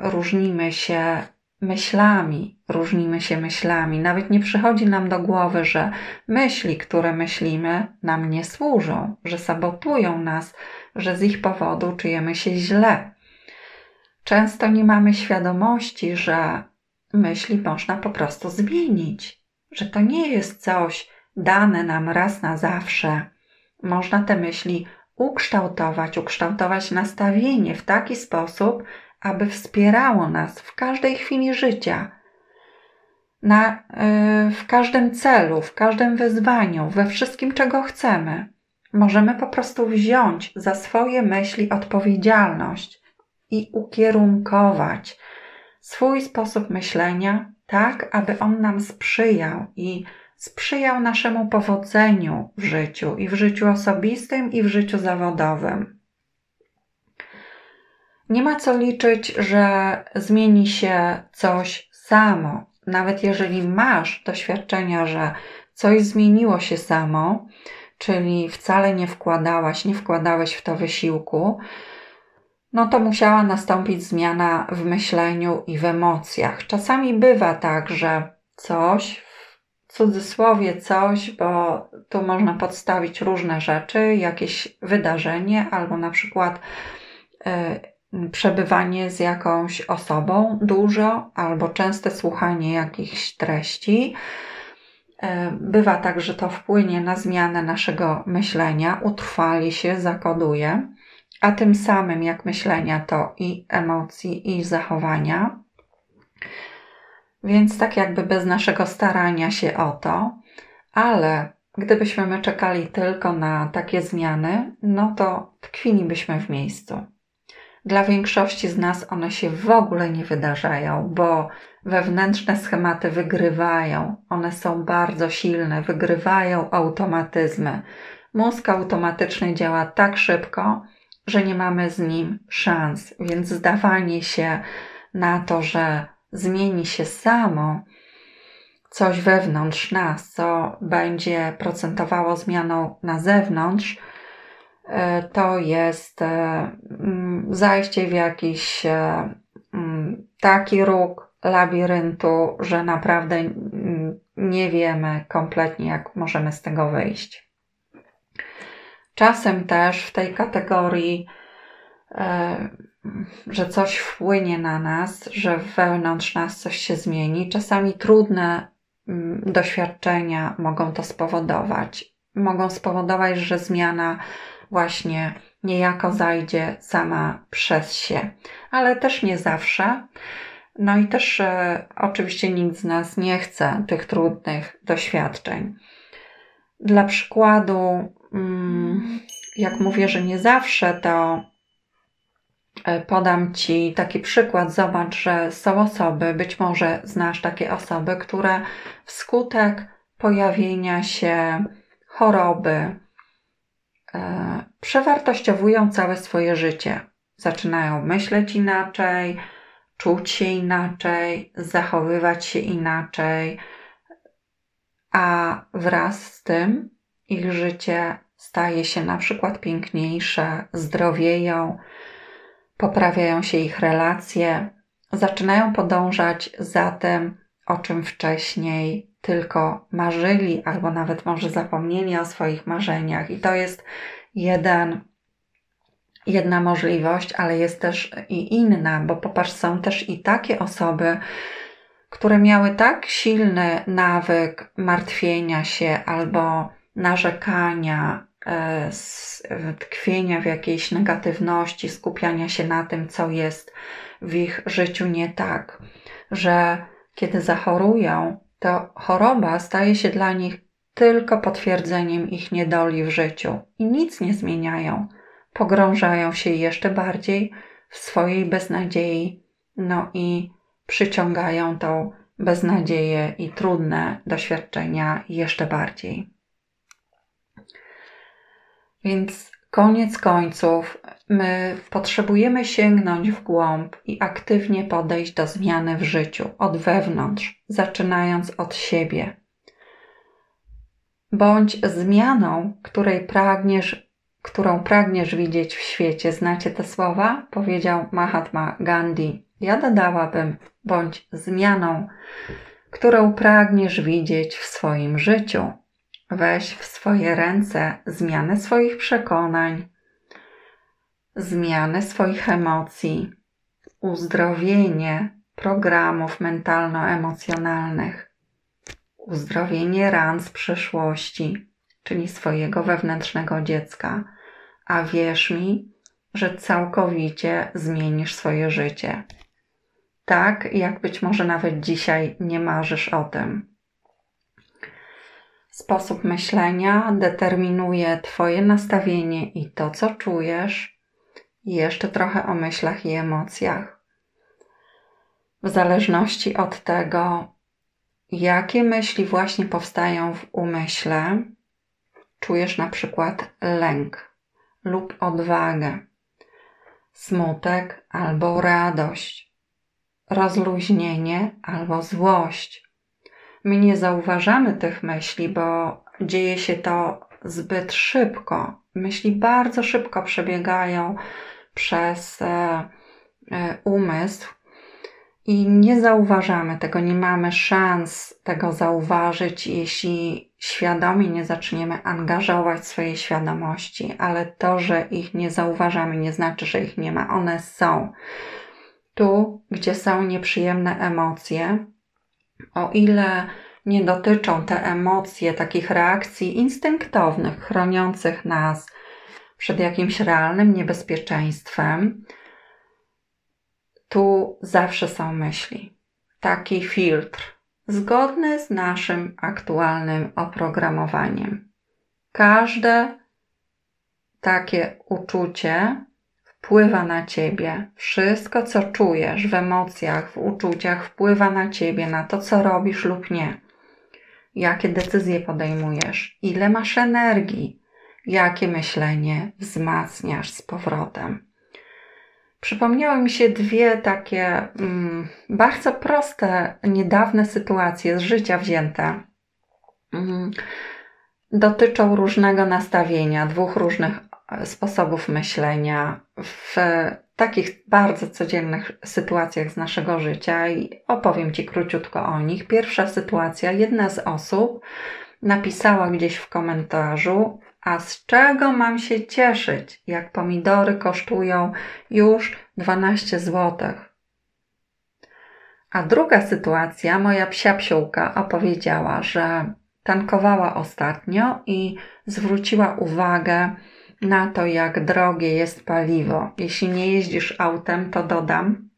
różnimy się myślami, różnimy się myślami. Nawet nie przychodzi nam do głowy, że myśli, które myślimy, nam nie służą, że sabotują nas, że z ich powodu czujemy się źle. Często nie mamy świadomości, że myśli można po prostu zmienić, że to nie jest coś dane nam raz na zawsze. Można te myśli ukształtować, ukształtować nastawienie w taki sposób, aby wspierało nas w każdej chwili życia, na, yy, w każdym celu, w każdym wyzwaniu, we wszystkim, czego chcemy. Możemy po prostu wziąć za swoje myśli odpowiedzialność i ukierunkować swój sposób myślenia tak, aby on nam sprzyjał i sprzyjał naszemu powodzeniu w życiu i w życiu osobistym, i w życiu zawodowym. Nie ma co liczyć, że zmieni się coś samo. Nawet jeżeli masz doświadczenia, że coś zmieniło się samo, czyli wcale nie wkładałaś, nie wkładałeś w to wysiłku, no to musiała nastąpić zmiana w myśleniu i w emocjach. Czasami bywa tak, że coś, cudzysłowie coś, bo tu można podstawić różne rzeczy, jakieś wydarzenie albo na przykład y, przebywanie z jakąś osobą dużo albo częste słuchanie jakichś treści. Y, bywa tak, że to wpłynie na zmianę naszego myślenia, utrwali się, zakoduje a tym samym jak myślenia to i emocji, i zachowania. Więc tak jakby bez naszego starania się o to, ale gdybyśmy my czekali tylko na takie zmiany, no to tkwilibyśmy w miejscu. Dla większości z nas one się w ogóle nie wydarzają, bo wewnętrzne schematy wygrywają. One są bardzo silne, wygrywają automatyzmy. Mózg automatyczny działa tak szybko, że nie mamy z nim szans, więc zdawanie się na to, że zmieni się samo coś wewnątrz nas, co będzie procentowało zmianą na zewnątrz, e, to jest e, mm, zajście w jakiś e, mm, taki róg labiryntu, że naprawdę mm, nie wiemy kompletnie, jak możemy z tego wyjść. Czasem też w tej kategorii, że coś wpłynie na nas, że wewnątrz nas coś się zmieni, czasami trudne mm, doświadczenia mogą to spowodować. Mogą spowodować, że zmiana właśnie niejako zajdzie sama przez się, ale też nie zawsze. No i też e, oczywiście nikt z nas nie chce tych trudnych doświadczeń. Dla przykładu, Mm, jak mówię, że nie zawsze, to podam Ci taki przykład. Zobacz, że są osoby, być może znasz takie osoby, które wskutek pojawienia się choroby e, przewartościowują całe swoje życie. Zaczynają myśleć inaczej, czuć się inaczej, zachowywać się inaczej, a wraz z tym ich życie staje się na przykład piękniejsze, zdrowieją, poprawiają się ich relacje, zaczynają podążać za tym, o czym wcześniej tylko marzyli, albo nawet może zapomnieli o swoich marzeniach. I to jest jeden, jedna możliwość, ale jest też i inna, bo popatrz, są też i takie osoby, które miały tak silny nawyk martwienia się albo narzekania, tkwienia w jakiejś negatywności, skupiania się na tym, co jest w ich życiu nie tak, że kiedy zachorują, to choroba staje się dla nich tylko potwierdzeniem ich niedoli w życiu i nic nie zmieniają. Pogrążają się jeszcze bardziej w swojej beznadziei, no i przyciągają tą beznadzieję i trudne doświadczenia jeszcze bardziej. Więc koniec końców, my potrzebujemy sięgnąć w głąb i aktywnie podejść do zmiany w życiu od wewnątrz, zaczynając od siebie. Bądź zmianą, której pragniesz, którą pragniesz widzieć w świecie. Znacie te słowa? Powiedział Mahatma Gandhi. Ja dodałabym, bądź zmianą, którą pragniesz widzieć w swoim życiu. Weź w swoje ręce zmianę swoich przekonań, zmianę swoich emocji, uzdrowienie programów mentalno-emocjonalnych, uzdrowienie ran z przeszłości, czyli swojego wewnętrznego dziecka, a wierz mi, że całkowicie zmienisz swoje życie. Tak, jak być może nawet dzisiaj nie marzysz o tym. Sposób myślenia determinuje Twoje nastawienie i to, co czujesz, i jeszcze trochę o myślach i emocjach. W zależności od tego, jakie myśli właśnie powstają w umyśle, czujesz na przykład lęk lub odwagę, smutek albo radość, rozluźnienie albo złość. My nie zauważamy tych myśli, bo dzieje się to zbyt szybko. Myśli bardzo szybko przebiegają przez e, e, umysł i nie zauważamy tego, nie mamy szans tego zauważyć, jeśli świadomie nie zaczniemy angażować swojej świadomości, ale to, że ich nie zauważamy, nie znaczy, że ich nie ma. One są. Tu, gdzie są nieprzyjemne emocje, o ile nie dotyczą te emocje takich reakcji instynktownych, chroniących nas przed jakimś realnym niebezpieczeństwem, tu zawsze są myśli. Taki filtr, zgodny z naszym aktualnym oprogramowaniem. Każde takie uczucie wpływa na ciebie. Wszystko, co czujesz w emocjach, w uczuciach, wpływa na ciebie, na to, co robisz lub nie. Jakie decyzje podejmujesz, ile masz energii, jakie myślenie wzmacniasz z powrotem. Przypomniały mi się dwie takie mm, bardzo proste, niedawne sytuacje z życia wzięte. Mm, dotyczą różnego nastawienia, dwóch różnych sposobów myślenia w takich bardzo codziennych sytuacjach z naszego życia i opowiem Ci króciutko o nich. Pierwsza sytuacja, jedna z osób napisała gdzieś w komentarzu, a z czego mam się cieszyć, jak pomidory kosztują już 12 zł? A druga sytuacja, moja psia psiółka opowiedziała, że tankowała ostatnio i zwróciła uwagę na to, jak drogie jest paliwo. Jeśli nie jeździsz autem, to dodam,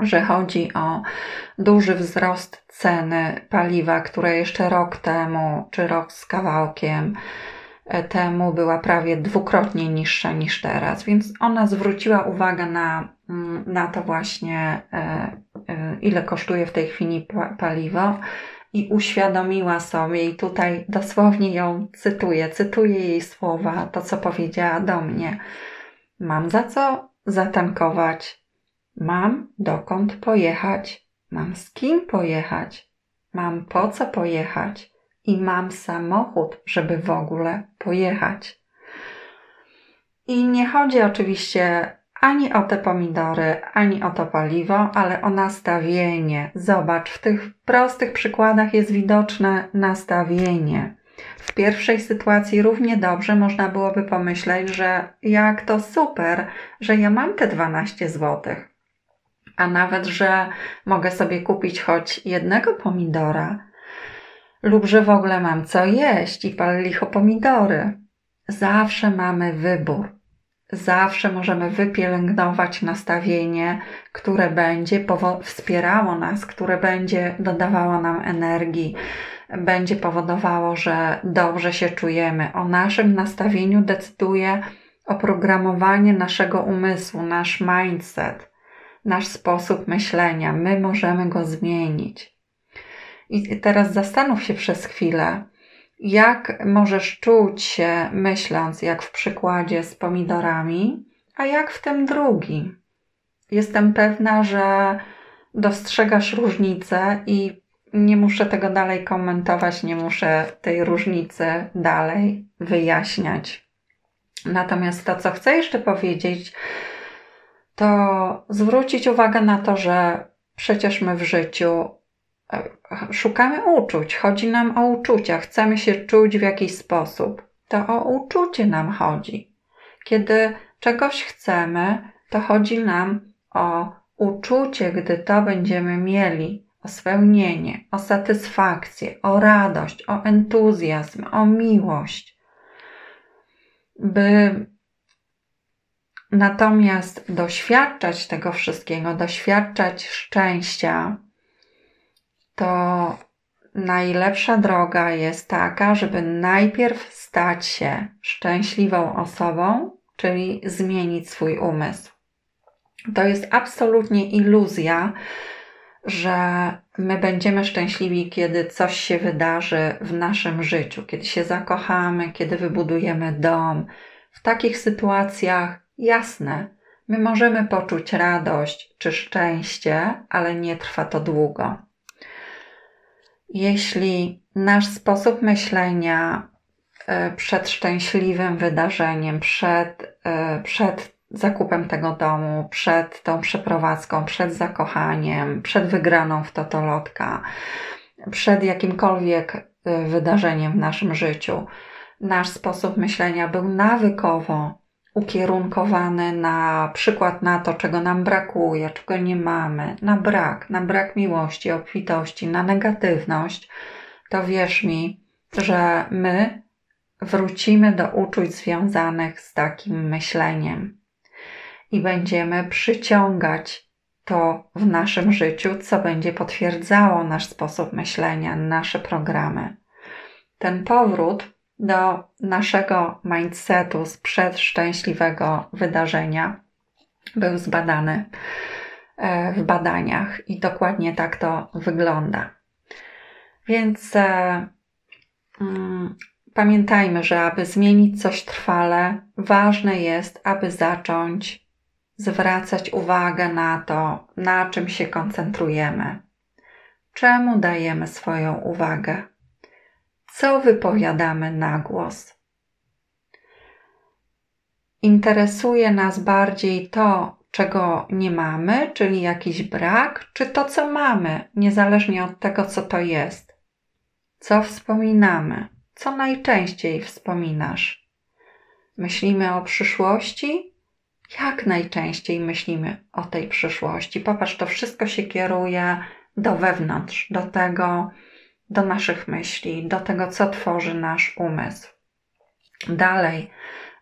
że chodzi o duży wzrost ceny paliwa, które jeszcze rok temu, czy rok z kawałkiem, temu była prawie dwukrotnie niższa niż teraz, więc ona zwróciła uwagę na, mm, na to właśnie, e, e, ile kosztuje w tej chwili paliwo i uświadomiła sobie, i tutaj dosłownie ją cytuję, cytuję jej słowa, to co powiedziała do mnie. Mam za co zatankować, mam dokąd pojechać, mam z kim pojechać, mam po co pojechać i mam samochód, żeby w ogóle pojechać. I nie chodzi oczywiście ani o te pomidory, ani o to paliwo, ale o nastawienie. Zobacz, w tych prostych przykładach jest widoczne nastawienie. W pierwszej sytuacji równie dobrze można byłoby pomyśleć, że jak to super, że ja mam te 12 zł, a nawet, że mogę sobie kupić choć jednego pomidora, lub że w ogóle mam co jeść i pal licho pomidory. Zawsze mamy wybór. Zawsze możemy wypielęgnować nastawienie, które będzie wspierało nas, które będzie dodawało nam energii, będzie powodowało, że dobrze się czujemy. O naszym nastawieniu decyduje oprogramowanie naszego umysłu, nasz mindset, nasz sposób myślenia. My możemy go zmienić. I teraz zastanów się przez chwilę, jak możesz czuć się myśląc, jak w przykładzie z pomidorami, a jak w tym drugim. Jestem pewna, że dostrzegasz różnicę i nie muszę tego dalej komentować, nie muszę tej różnicy dalej wyjaśniać. Natomiast to, co chcę jeszcze powiedzieć, to zwrócić uwagę na to, że przecież my w życiu szukamy uczuć, chodzi nam o uczucia, chcemy się czuć w jakiś sposób. To o uczucie nam chodzi. Kiedy czegoś chcemy, to chodzi nam o uczucie, gdy to będziemy mieli, o spełnienie, o satysfakcję, o radość, o entuzjazm, o miłość. By natomiast doświadczać tego wszystkiego, doświadczać szczęścia, to najlepsza droga jest taka, żeby najpierw stać się szczęśliwą osobą, czyli zmienić swój umysł. To jest absolutnie iluzja, że my będziemy szczęśliwi, kiedy coś się wydarzy w naszym życiu, kiedy się zakochamy, kiedy wybudujemy dom. W takich sytuacjach, jasne, my możemy poczuć radość czy szczęście, ale nie trwa to długo. Jeśli nasz sposób myślenia e, przed szczęśliwym wydarzeniem, przed, e, przed zakupem tego domu, przed tą przeprowadzką, przed zakochaniem, przed wygraną w totolotka, przed jakimkolwiek y, wydarzeniem w naszym życiu. Nasz sposób myślenia był nawykowo ukierunkowany na przykład na to, czego nam brakuje, czego nie mamy, na brak, na brak miłości, obfitości, na negatywność, to wierz mi, że my wrócimy do uczuć związanych z takim myśleniem i będziemy przyciągać to w naszym życiu, co będzie potwierdzało nasz sposób myślenia, nasze programy. Ten powrót do naszego mindsetu sprzed szczęśliwego wydarzenia. Był zbadany e, w badaniach i dokładnie tak to wygląda. Więc e, mm, pamiętajmy, że aby zmienić coś trwale, ważne jest, aby zacząć zwracać uwagę na to, na czym się koncentrujemy, czemu dajemy swoją uwagę, co wypowiadamy na głos. Interesuje nas bardziej to, czego nie mamy, czyli jakiś brak, czy to, co mamy, niezależnie od tego, co to jest. Co wspominamy? Co najczęściej wspominasz? Myślimy o przyszłości jak najczęściej myślimy o tej przyszłości. Popatrz, to wszystko się kieruje do wewnątrz, do tego, do naszych myśli, do tego, co tworzy nasz umysł. Dalej,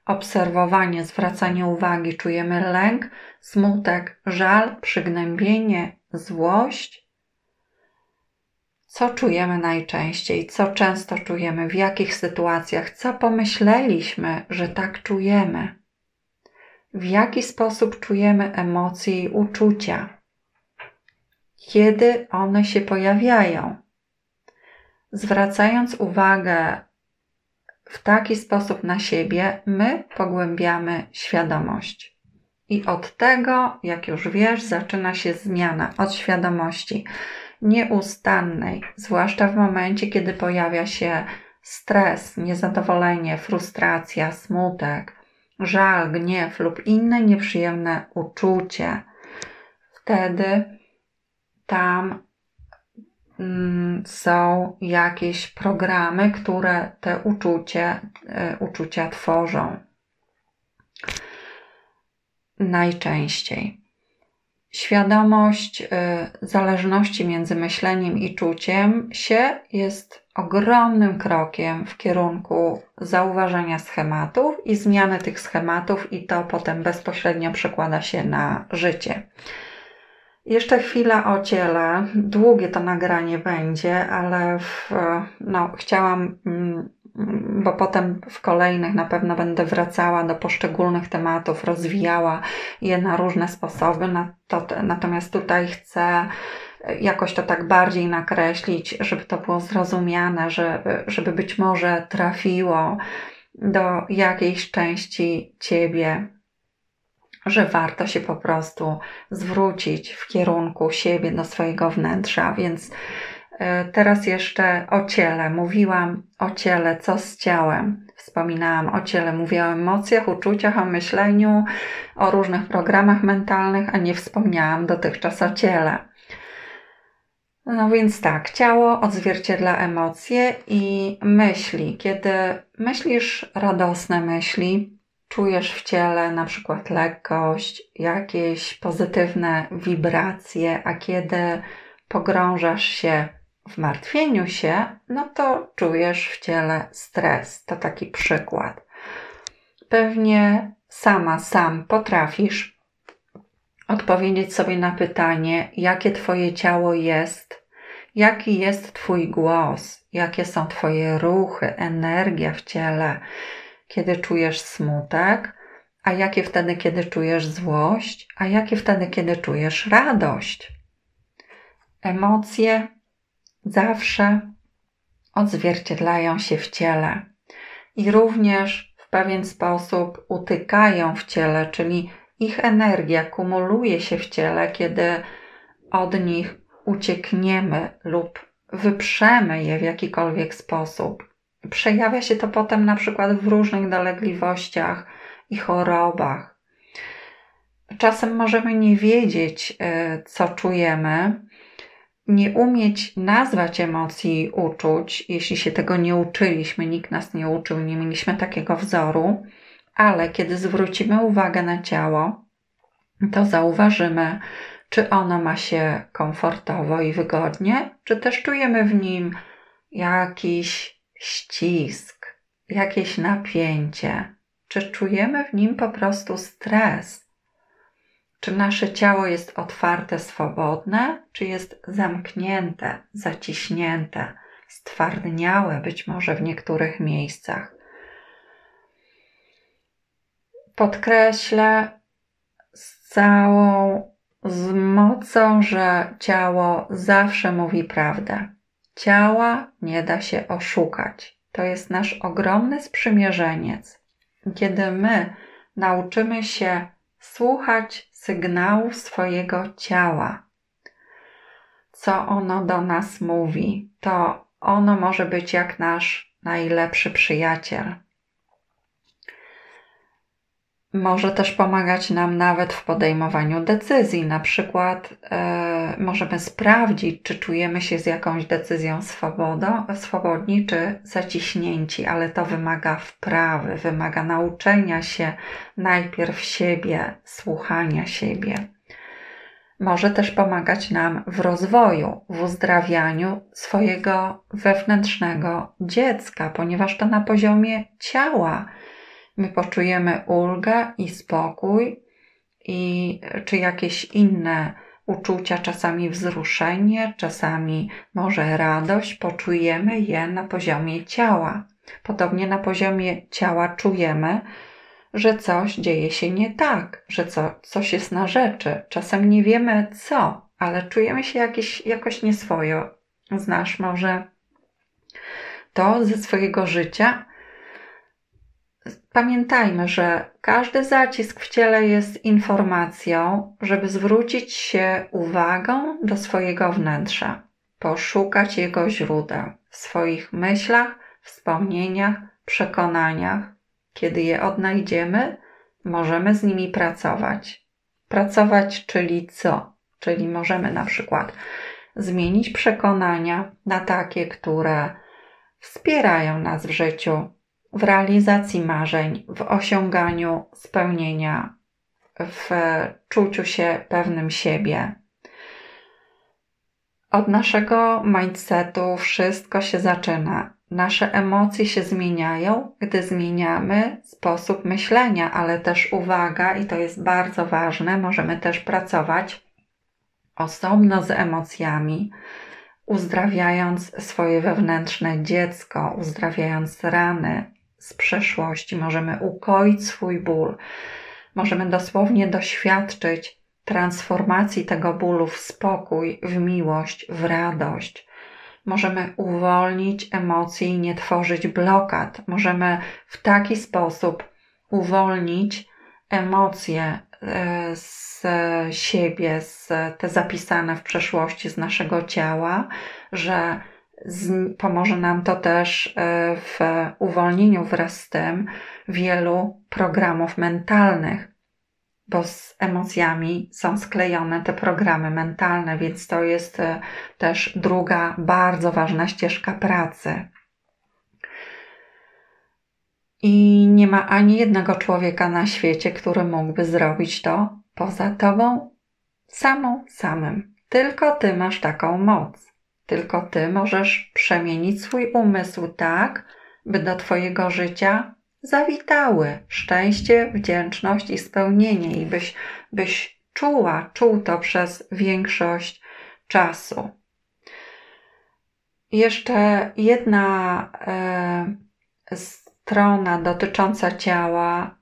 obserwowanie, zwracanie uwagi, czujemy lęk, smutek, żal, przygnębienie, złość. Co czujemy najczęściej, co często czujemy, w jakich sytuacjach, co pomyśleliśmy, że tak czujemy w jaki sposób czujemy emocje i uczucia, kiedy one się pojawiają. Zwracając uwagę w taki sposób na siebie, my pogłębiamy świadomość. I od tego, jak już wiesz, zaczyna się zmiana od świadomości nieustannej, zwłaszcza w momencie, kiedy pojawia się stres, niezadowolenie, frustracja, smutek, żal, gniew lub inne nieprzyjemne uczucie, wtedy tam są jakieś programy, które te uczucie, y, uczucia tworzą. Najczęściej. Świadomość y, zależności między myśleniem i czuciem się jest ogromnym krokiem w kierunku zauważenia schematów i zmiany tych schematów, i to potem bezpośrednio przekłada się na życie. Jeszcze chwila o ciele. Długie to nagranie będzie, ale w, no, chciałam, mm, bo potem w kolejnych na pewno będę wracała do poszczególnych tematów, rozwijała je na różne sposoby. Natomiast tutaj chcę jakoś to tak bardziej nakreślić, żeby to było zrozumiane, żeby, żeby być może trafiło do jakiejś części ciebie, że warto się po prostu zwrócić w kierunku siebie, do swojego wnętrza. Więc E, teraz jeszcze o ciele. Mówiłam o ciele, co z ciałem. Wspominałam o ciele, mówiłam o emocjach, uczuciach, o myśleniu, o różnych programach mentalnych, a nie wspomniałam dotychczas o ciele. No więc tak, ciało odzwierciedla emocje i myśli. Kiedy myślisz radosne myśli, czujesz w ciele na przykład lekkość, jakieś pozytywne wibracje, a kiedy pogrążasz się w martwieniu się, no to czujesz w ciele stres. To taki przykład. Pewnie sama, sam potrafisz odpowiedzieć sobie na pytanie, jakie Twoje ciało jest, jaki jest Twój głos, jakie są Twoje ruchy, energia w ciele, kiedy czujesz smutek, a jakie wtedy, kiedy czujesz złość, a jakie wtedy, kiedy czujesz radość. Emocje zawsze odzwierciedlają się w ciele i również w pewien sposób utykają w ciele, czyli ich energia kumuluje się w ciele, kiedy od nich uciekniemy lub wyprzemy je w jakikolwiek sposób. Przejawia się to potem na przykład w różnych dolegliwościach i chorobach. Czasem możemy nie wiedzieć, e, co czujemy, nie umieć nazwać emocji uczuć, jeśli się tego nie uczyliśmy, nikt nas nie uczył, nie mieliśmy takiego wzoru, ale kiedy zwrócimy uwagę na ciało, to zauważymy, czy ono ma się komfortowo i wygodnie, czy też czujemy w nim jakiś ścisk, jakieś napięcie, czy czujemy w nim po prostu stres. Czy nasze ciało jest otwarte, swobodne, czy jest zamknięte, zaciśnięte, stwardniałe być może w niektórych miejscach? Podkreślę z całą z mocą, że ciało zawsze mówi prawdę. Ciała nie da się oszukać. To jest nasz ogromny sprzymierzeniec. Kiedy my nauczymy się słuchać sygnałów swojego ciała, co ono do nas mówi, to ono może być jak nasz najlepszy przyjaciel. Może też pomagać nam nawet w podejmowaniu decyzji. Na przykład e, możemy sprawdzić, czy czujemy się z jakąś decyzją swobodo, swobodni, czy zaciśnięci, ale to wymaga wprawy, wymaga nauczenia się najpierw siebie, słuchania siebie. Może też pomagać nam w rozwoju, w uzdrawianiu swojego wewnętrznego dziecka, ponieważ to na poziomie ciała my poczujemy ulgę i spokój, i czy jakieś inne uczucia, czasami wzruszenie, czasami może radość, poczujemy je na poziomie ciała. Podobnie na poziomie ciała czujemy, że coś dzieje się nie tak, że co, coś jest na rzeczy. Czasem nie wiemy co, ale czujemy się jakiś, jakoś nieswojo. Znasz może to ze swojego życia, Pamiętajmy, że każdy zacisk w ciele jest informacją, żeby zwrócić się uwagą do swojego wnętrza, poszukać jego źródeł w swoich myślach, wspomnieniach, przekonaniach. Kiedy je odnajdziemy, możemy z nimi pracować. Pracować, czyli co? Czyli możemy na przykład zmienić przekonania na takie, które wspierają nas w życiu, w realizacji marzeń, w osiąganiu spełnienia, w czuciu się pewnym siebie. Od naszego mindsetu wszystko się zaczyna. Nasze emocje się zmieniają, gdy zmieniamy sposób myślenia, ale też uwaga, i to jest bardzo ważne, możemy też pracować osobno z emocjami, uzdrawiając swoje wewnętrzne dziecko, uzdrawiając rany, z przeszłości, możemy ukoić swój ból, możemy dosłownie doświadczyć transformacji tego bólu w spokój, w miłość, w radość. Możemy uwolnić emocje i nie tworzyć blokad. Możemy w taki sposób uwolnić emocje e, z siebie, z te zapisane w przeszłości z naszego ciała, że pomoże nam to też e, w uwolnieniu wraz z tym wielu programów mentalnych, bo z emocjami są sklejone te programy mentalne, więc to jest e, też druga bardzo ważna ścieżka pracy. I nie ma ani jednego człowieka na świecie, który mógłby zrobić to poza tobą samą, samym. Tylko ty masz taką moc. Tylko ty możesz przemienić swój umysł tak, by do twojego życia zawitały szczęście, wdzięczność i spełnienie, i byś, byś czuła, czuł to przez większość czasu. Jeszcze jedna e, strona dotycząca ciała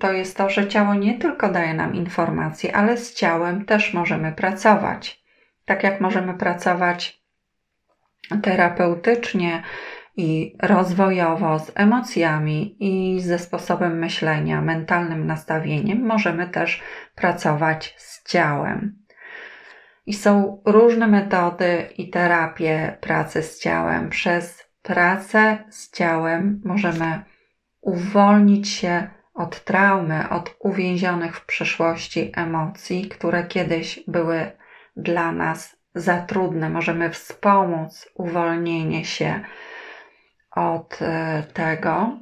to jest to, że ciało nie tylko daje nam informacje, ale z ciałem też możemy pracować. Tak jak możemy pracować terapeutycznie i rozwojowo z emocjami i ze sposobem myślenia, mentalnym nastawieniem, możemy też pracować z ciałem. I są różne metody i terapie pracy z ciałem. Przez pracę z ciałem możemy uwolnić się od traumy, od uwięzionych w przeszłości emocji, które kiedyś były dla nas za trudne. Możemy wspomóc uwolnienie się od e, tego,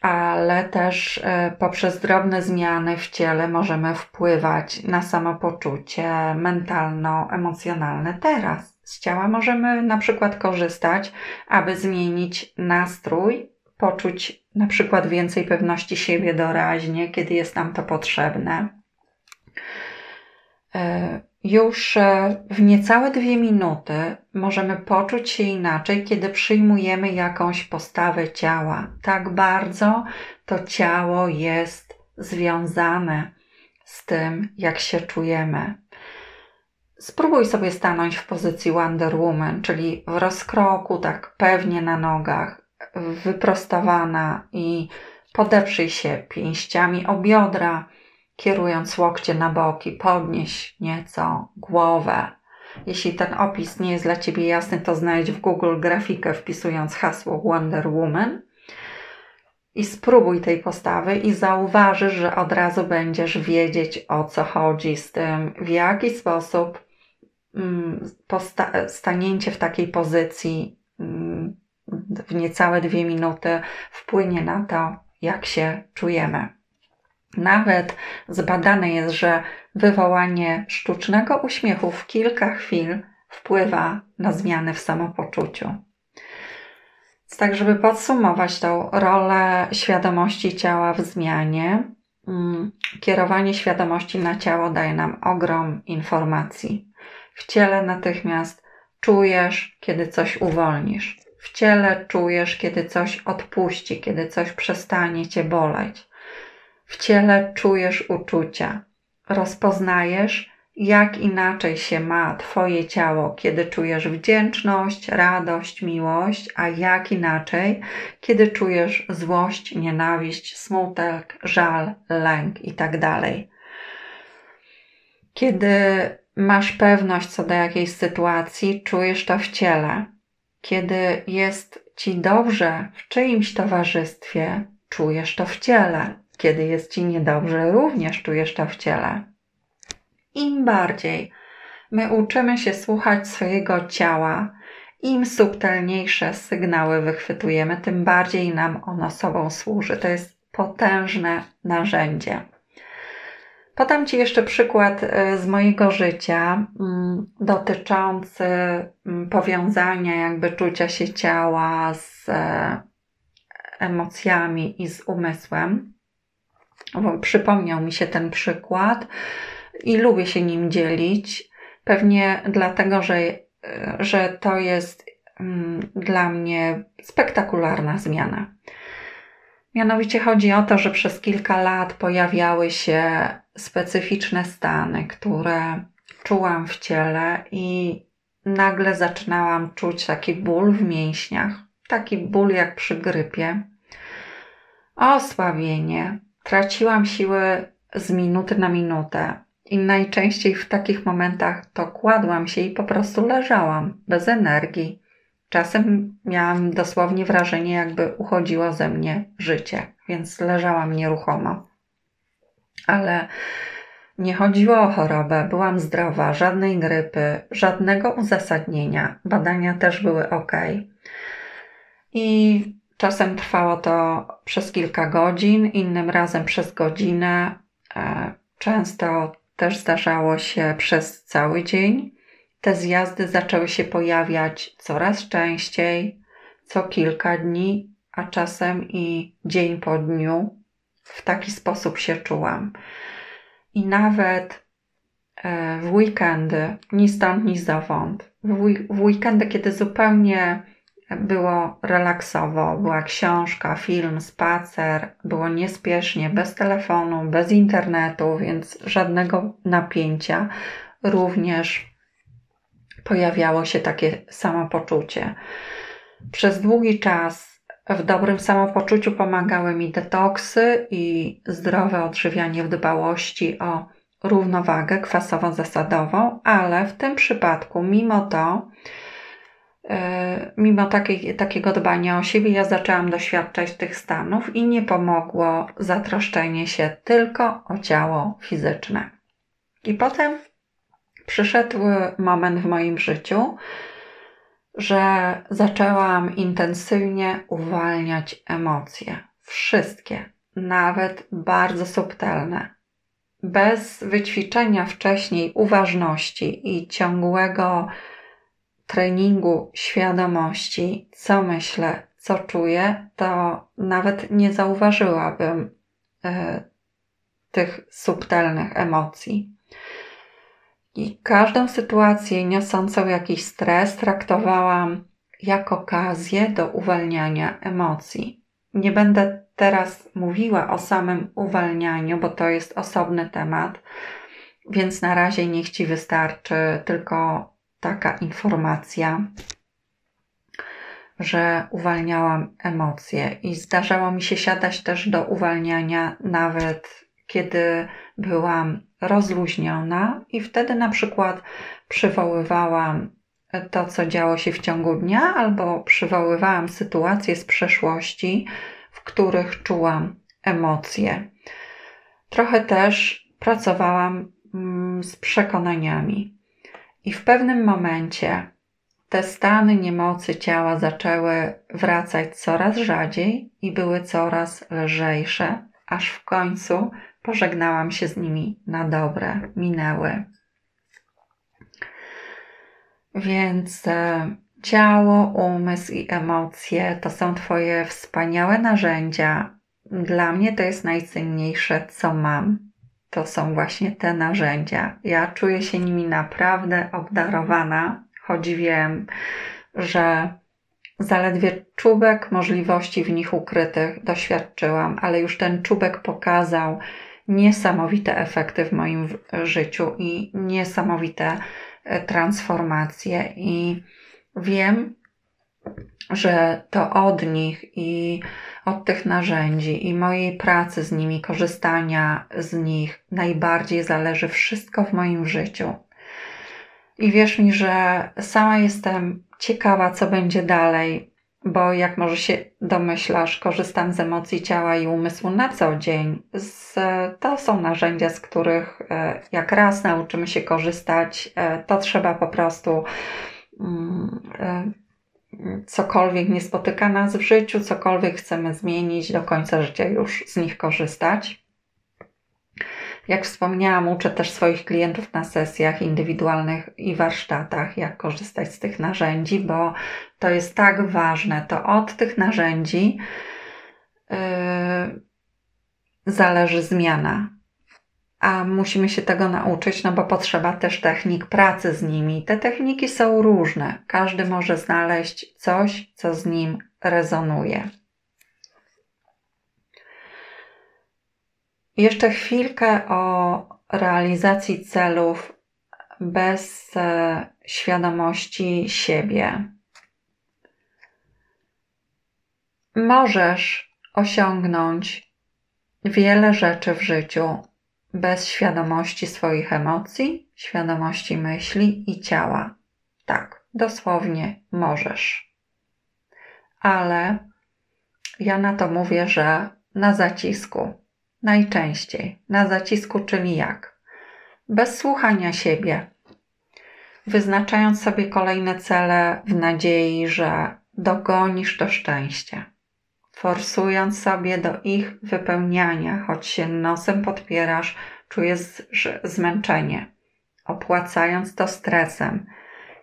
ale też e, poprzez drobne zmiany w ciele możemy wpływać na samopoczucie mentalno-emocjonalne teraz. Z ciała możemy na przykład korzystać, aby zmienić nastrój, poczuć na przykład więcej pewności siebie doraźnie, kiedy jest nam to potrzebne. Już e, w niecałe dwie minuty możemy poczuć się inaczej, kiedy przyjmujemy jakąś postawę ciała. Tak bardzo to ciało jest związane z tym, jak się czujemy. Spróbuj sobie stanąć w pozycji Wonder Woman, czyli w rozkroku, tak pewnie na nogach, wyprostowana i podeprzyj się pięściami o biodra kierując łokcie na boki, podnieś nieco głowę. Jeśli ten opis nie jest dla Ciebie jasny, to znajdź w Google grafikę wpisując hasło Wonder Woman i spróbuj tej postawy i zauważysz, że od razu będziesz wiedzieć o co chodzi z tym, w jaki sposób mm, stanięcie w takiej pozycji mm, w niecałe dwie minuty wpłynie na to, jak się czujemy. Nawet zbadane jest, że wywołanie sztucznego uśmiechu w kilka chwil wpływa na zmiany w samopoczuciu. Tak, żeby podsumować tą rolę świadomości ciała w zmianie, mm, kierowanie świadomości na ciało daje nam ogrom informacji. W ciele natychmiast czujesz, kiedy coś uwolnisz. W ciele czujesz, kiedy coś odpuści, kiedy coś przestanie cię boleć. W ciele czujesz uczucia, rozpoznajesz, jak inaczej się ma Twoje ciało, kiedy czujesz wdzięczność, radość, miłość, a jak inaczej, kiedy czujesz złość, nienawiść, smutek, żal, lęk itd. Tak kiedy masz pewność co do jakiejś sytuacji, czujesz to w ciele. Kiedy jest ci dobrze w czyimś towarzystwie, czujesz to w ciele. Kiedy jest ci niedobrze, również czujesz to w ciele. Im bardziej my uczymy się słuchać swojego ciała, im subtelniejsze sygnały wychwytujemy, tym bardziej nam ono sobą służy. To jest potężne narzędzie. Podam Ci jeszcze przykład e, z mojego życia mm, dotyczący mm, powiązania jakby czucia się ciała z e, emocjami i z umysłem przypomniał mi się ten przykład i lubię się nim dzielić. Pewnie dlatego, że, że to jest mm, dla mnie spektakularna zmiana. Mianowicie chodzi o to, że przez kilka lat pojawiały się specyficzne stany, które czułam w ciele i nagle zaczynałam czuć taki ból w mięśniach, taki ból jak przy grypie, osłabienie, traciłam siły z minuty na minutę. I najczęściej w takich momentach to kładłam się i po prostu leżałam bez energii. Czasem miałam dosłownie wrażenie, jakby uchodziło ze mnie życie, więc leżałam nieruchomo. Ale nie chodziło o chorobę, byłam zdrowa, żadnej grypy, żadnego uzasadnienia. Badania też były ok. I czasem trwało to przez kilka godzin, innym razem przez godzinę. E, często też zdarzało się przez cały dzień. Te zjazdy zaczęły się pojawiać coraz częściej, co kilka dni, a czasem i dzień po dniu. W taki sposób się czułam. I nawet e, w weekendy, ni stąd, ni zowąd, w weekendy, kiedy zupełnie było relaksowo, była książka, film, spacer, było niespiesznie, bez telefonu, bez internetu, więc żadnego napięcia. Również pojawiało się takie samopoczucie. Przez długi czas w dobrym samopoczuciu pomagały mi detoksy i zdrowe odżywianie w dbałości o równowagę kwasowo-zasadową, ale w tym przypadku, mimo to, mimo takiej, takiego dbania o siebie, ja zaczęłam doświadczać tych stanów i nie pomogło zatroszczenie się tylko o ciało fizyczne. I potem przyszedł moment w moim życiu, że zaczęłam intensywnie uwalniać emocje. Wszystkie, nawet bardzo subtelne. Bez wyćwiczenia wcześniej uważności i ciągłego treningu świadomości, co myślę, co czuję, to nawet nie zauważyłabym e, tych subtelnych emocji. I każdą sytuację niosącą jakiś stres traktowałam jak okazję do uwalniania emocji. Nie będę teraz mówiła o samym uwalnianiu, bo to jest osobny temat, więc na razie niech Ci wystarczy tylko taka informacja, że uwalniałam emocje i zdarzało mi się siadać też do uwalniania nawet kiedy byłam rozluźniona i wtedy na przykład przywoływałam to, co działo się w ciągu dnia, albo przywoływałam sytuacje z przeszłości, w których czułam emocje. Trochę też pracowałam mm, z przekonaniami. I w pewnym momencie te stany niemocy ciała zaczęły wracać coraz rzadziej i były coraz lżejsze, aż w końcu pożegnałam się z nimi na dobre, minęły. Więc e, ciało, umysł i emocje to są Twoje wspaniałe narzędzia. Dla mnie to jest najcenniejsze, co mam to są właśnie te narzędzia. Ja czuję się nimi naprawdę obdarowana, choć wiem, że zaledwie czubek możliwości w nich ukrytych doświadczyłam, ale już ten czubek pokazał niesamowite efekty w moim życiu i niesamowite e, transformacje. I wiem, że to od nich i od tych narzędzi i mojej pracy z nimi, korzystania z nich najbardziej zależy wszystko w moim życiu. I wierz mi, że sama jestem ciekawa, co będzie dalej, bo jak może się domyślasz, korzystam z emocji ciała i umysłu na co dzień. Z, to są narzędzia, z których e, jak raz nauczymy się korzystać, e, to trzeba po prostu mm, e, cokolwiek nie spotyka nas w życiu, cokolwiek chcemy zmienić, do końca życia już z nich korzystać. Jak wspomniałam, uczę też swoich klientów na sesjach indywidualnych i warsztatach, jak korzystać z tych narzędzi, bo to jest tak ważne. To od tych narzędzi yy, zależy zmiana a musimy się tego nauczyć, no bo potrzeba też technik pracy z nimi. Te techniki są różne. Każdy może znaleźć coś, co z nim rezonuje. Jeszcze chwilkę o realizacji celów bez e, świadomości siebie. Możesz osiągnąć wiele rzeczy w życiu bez świadomości swoich emocji, świadomości myśli i ciała. Tak, dosłownie możesz. Ale ja na to mówię, że na zacisku. Najczęściej. Na zacisku, czyli jak? Bez słuchania siebie. Wyznaczając sobie kolejne cele w nadziei, że dogonisz to szczęście. Forsując sobie do ich wypełniania, choć się nosem podpierasz, czujesz zmęczenie. Opłacając to stresem,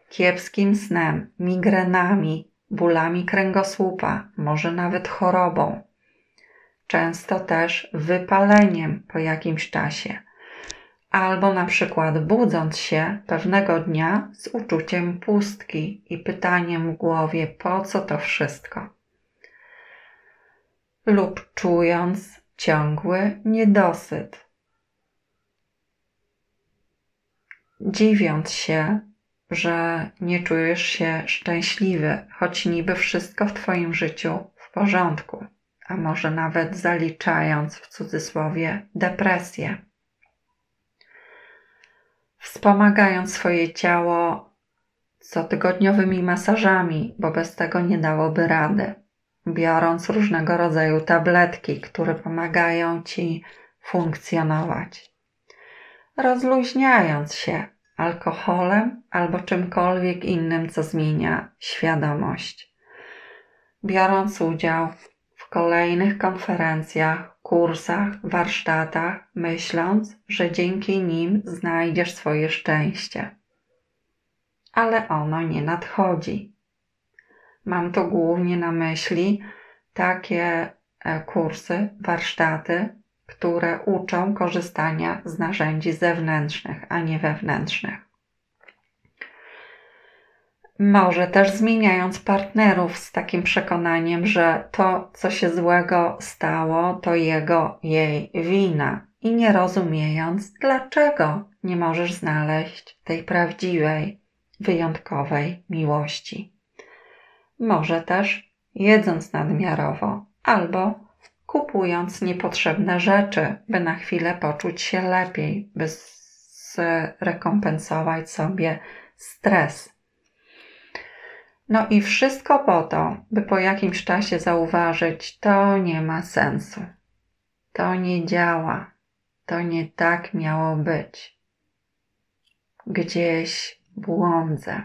kiepskim snem, migrenami, bólami kręgosłupa, może nawet chorobą. Często też wypaleniem po jakimś czasie, albo na przykład budząc się pewnego dnia z uczuciem pustki i pytaniem w głowie, po co to wszystko, lub czując ciągły niedosyt. Dziwiąc się, że nie czujesz się szczęśliwy, choć niby wszystko w Twoim życiu w porządku a może nawet zaliczając w cudzysłowie depresję. Wspomagając swoje ciało cotygodniowymi masażami, bo bez tego nie dałoby rady, biorąc różnego rodzaju tabletki, które pomagają ci funkcjonować, rozluźniając się alkoholem albo czymkolwiek innym, co zmienia świadomość, biorąc udział kolejnych konferencjach, kursach, warsztatach, myśląc, że dzięki nim znajdziesz swoje szczęście. Ale ono nie nadchodzi. Mam tu głównie na myśli takie e, kursy, warsztaty, które uczą korzystania z narzędzi zewnętrznych, a nie wewnętrznych. Może też zmieniając partnerów z takim przekonaniem, że to, co się złego stało, to jego, jej wina i nie rozumiejąc, dlaczego nie możesz znaleźć tej prawdziwej, wyjątkowej miłości. Może też jedząc nadmiarowo albo kupując niepotrzebne rzeczy, by na chwilę poczuć się lepiej, by zrekompensować sobie stres no i wszystko po to, by po jakimś czasie zauważyć, to nie ma sensu. To nie działa. To nie tak miało być. Gdzieś błądzę.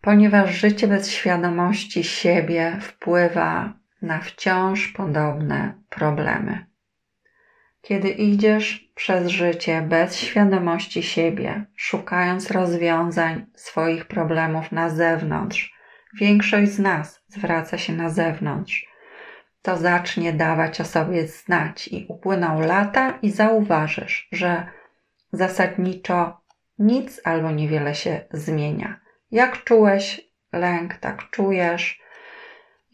Ponieważ życie bez świadomości siebie wpływa na wciąż podobne problemy. Kiedy idziesz przez życie bez świadomości siebie, szukając rozwiązań swoich problemów na zewnątrz, większość z nas zwraca się na zewnątrz, to zacznie dawać o sobie znać i upłyną lata i zauważysz, że zasadniczo nic albo niewiele się zmienia. Jak czułeś lęk, tak czujesz.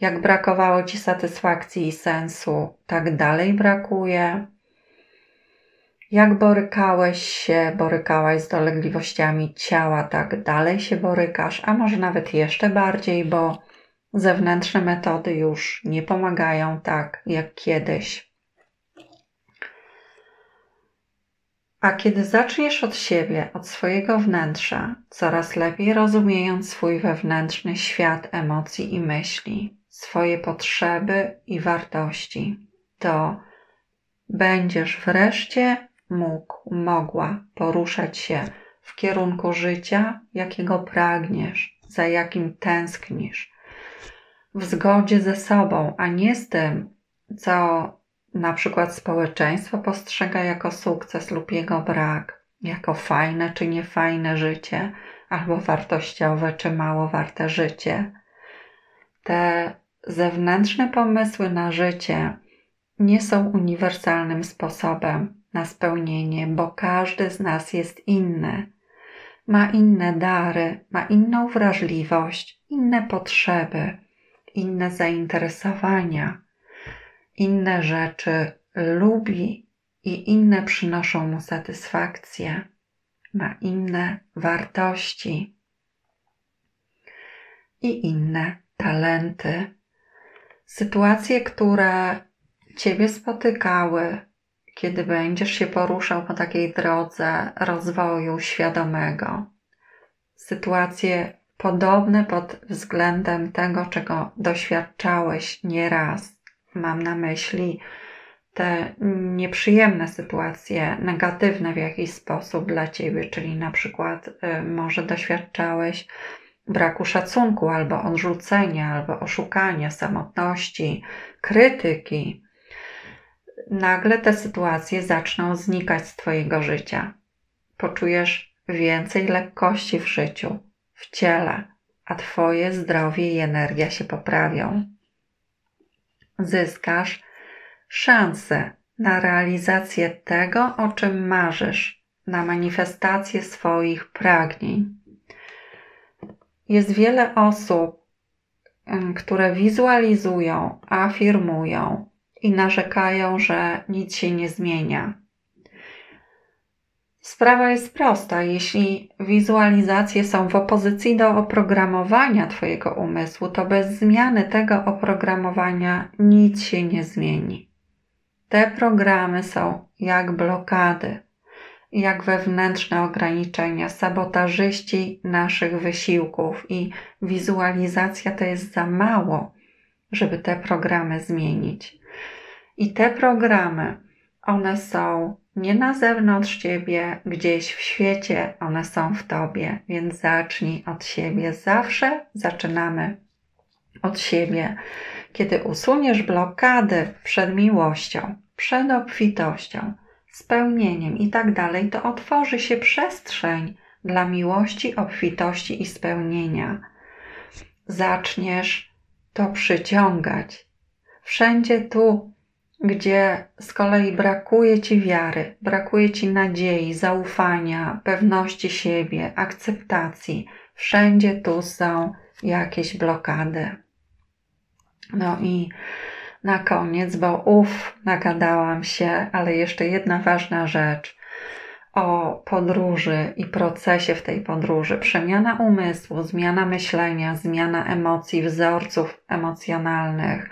Jak brakowało ci satysfakcji i sensu, tak dalej brakuje jak borykałeś się, borykałaś z dolegliwościami ciała, tak dalej się borykasz, a może nawet jeszcze bardziej, bo zewnętrzne metody już nie pomagają tak jak kiedyś. A kiedy zaczniesz od siebie, od swojego wnętrza, coraz lepiej rozumiejąc swój wewnętrzny świat emocji i myśli, swoje potrzeby i wartości, to będziesz wreszcie mógł, mogła poruszać się w kierunku życia, jakiego pragniesz, za jakim tęsknisz, w zgodzie ze sobą, a nie z tym, co na przykład społeczeństwo postrzega jako sukces lub jego brak, jako fajne czy niefajne życie, albo wartościowe czy mało warte życie. Te zewnętrzne pomysły na życie nie są uniwersalnym sposobem na spełnienie, bo każdy z nas jest inny. Ma inne dary, ma inną wrażliwość, inne potrzeby, inne zainteresowania, inne rzeczy lubi i inne przynoszą mu satysfakcję, ma inne wartości i inne talenty. Sytuacje, które Ciebie spotykały, kiedy będziesz się poruszał po takiej drodze rozwoju świadomego. Sytuacje podobne pod względem tego, czego doświadczałeś nieraz. Mam na myśli te nieprzyjemne sytuacje, negatywne w jakiś sposób dla ciebie, czyli na przykład y, może doświadczałeś braku szacunku, albo odrzucenia, albo oszukania, samotności, krytyki, nagle te sytuacje zaczną znikać z Twojego życia. Poczujesz więcej lekkości w życiu, w ciele, a Twoje zdrowie i energia się poprawią. Zyskasz szansę na realizację tego, o czym marzysz, na manifestację swoich pragnień. Jest wiele osób, które wizualizują, afirmują i narzekają, że nic się nie zmienia. Sprawa jest prosta. Jeśli wizualizacje są w opozycji do oprogramowania Twojego umysłu, to bez zmiany tego oprogramowania nic się nie zmieni. Te programy są jak blokady, jak wewnętrzne ograniczenia, sabotażyści naszych wysiłków i wizualizacja to jest za mało, żeby te programy zmienić. I te programy, one są nie na zewnątrz ciebie, gdzieś w świecie, one są w tobie, więc zacznij od siebie. Zawsze zaczynamy od siebie. Kiedy usuniesz blokady przed miłością, przed obfitością, spełnieniem i tak dalej, to otworzy się przestrzeń dla miłości, obfitości i spełnienia. Zaczniesz to przyciągać. Wszędzie tu, gdzie z kolei brakuje ci wiary, brakuje ci nadziei, zaufania, pewności siebie, akceptacji, wszędzie tu są jakieś blokady. No i na koniec, bo uff, nagadałam się, ale jeszcze jedna ważna rzecz o podróży i procesie w tej podróży. Przemiana umysłu, zmiana myślenia, zmiana emocji, wzorców emocjonalnych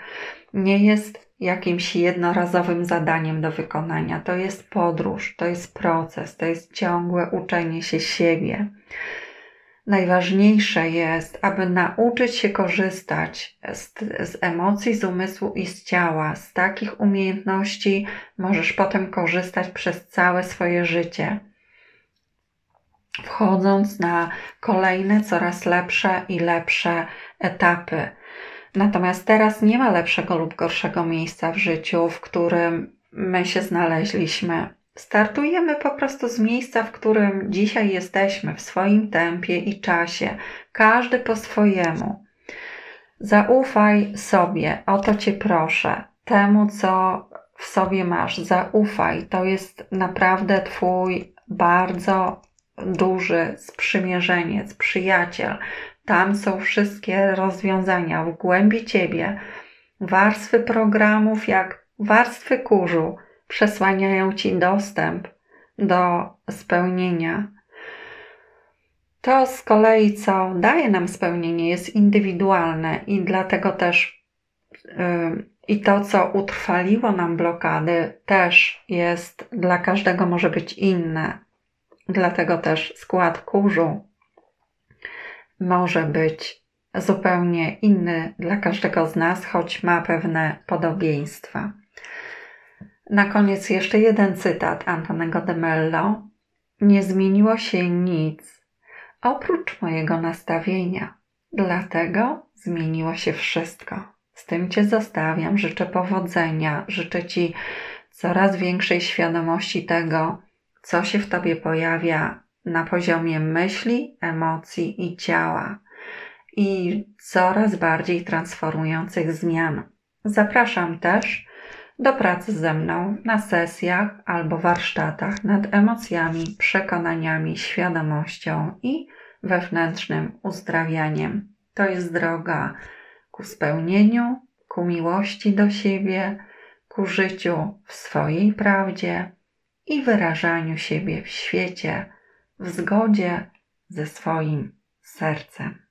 nie jest jakimś jednorazowym zadaniem do wykonania. To jest podróż, to jest proces, to jest ciągłe uczenie się siebie. Najważniejsze jest, aby nauczyć się korzystać z, z, emocji, z umysłu i z ciała. Z takich umiejętności możesz potem korzystać przez całe swoje życie, wchodząc na kolejne, coraz lepsze i lepsze etapy. Natomiast teraz nie ma lepszego lub gorszego miejsca w życiu, w którym my się znaleźliśmy. Startujemy po prostu z miejsca, w którym dzisiaj jesteśmy, w swoim tempie i czasie, każdy po swojemu. Zaufaj sobie, o to Cię proszę, temu, co w sobie masz. Zaufaj, to jest naprawdę Twój bardzo duży sprzymierzeniec, przyjaciel. Tam są wszystkie rozwiązania w głębi Ciebie, warstwy programów, jak warstwy kurzu przesłaniają ci dostęp do spełnienia. To z kolei, co daje nam spełnienie, jest indywidualne i dlatego też yy, i to, co utrwaliło nam blokady, też jest dla każdego może być inne. Dlatego też skład kurzu może być zupełnie inny dla każdego z nas, choć ma pewne podobieństwa. Na koniec jeszcze jeden cytat Antonego de Mello. Nie zmieniło się nic oprócz mojego nastawienia. Dlatego zmieniło się wszystko. Z tym Cię zostawiam. Życzę powodzenia. Życzę Ci coraz większej świadomości tego, co się w Tobie pojawia na poziomie myśli, emocji i ciała i coraz bardziej transformujących zmian. Zapraszam też do pracy ze mną na sesjach albo warsztatach nad emocjami, przekonaniami, świadomością i wewnętrznym uzdrawianiem. To jest droga ku spełnieniu, ku miłości do siebie, ku życiu w swojej prawdzie i wyrażaniu siebie w świecie w zgodzie ze swoim sercem.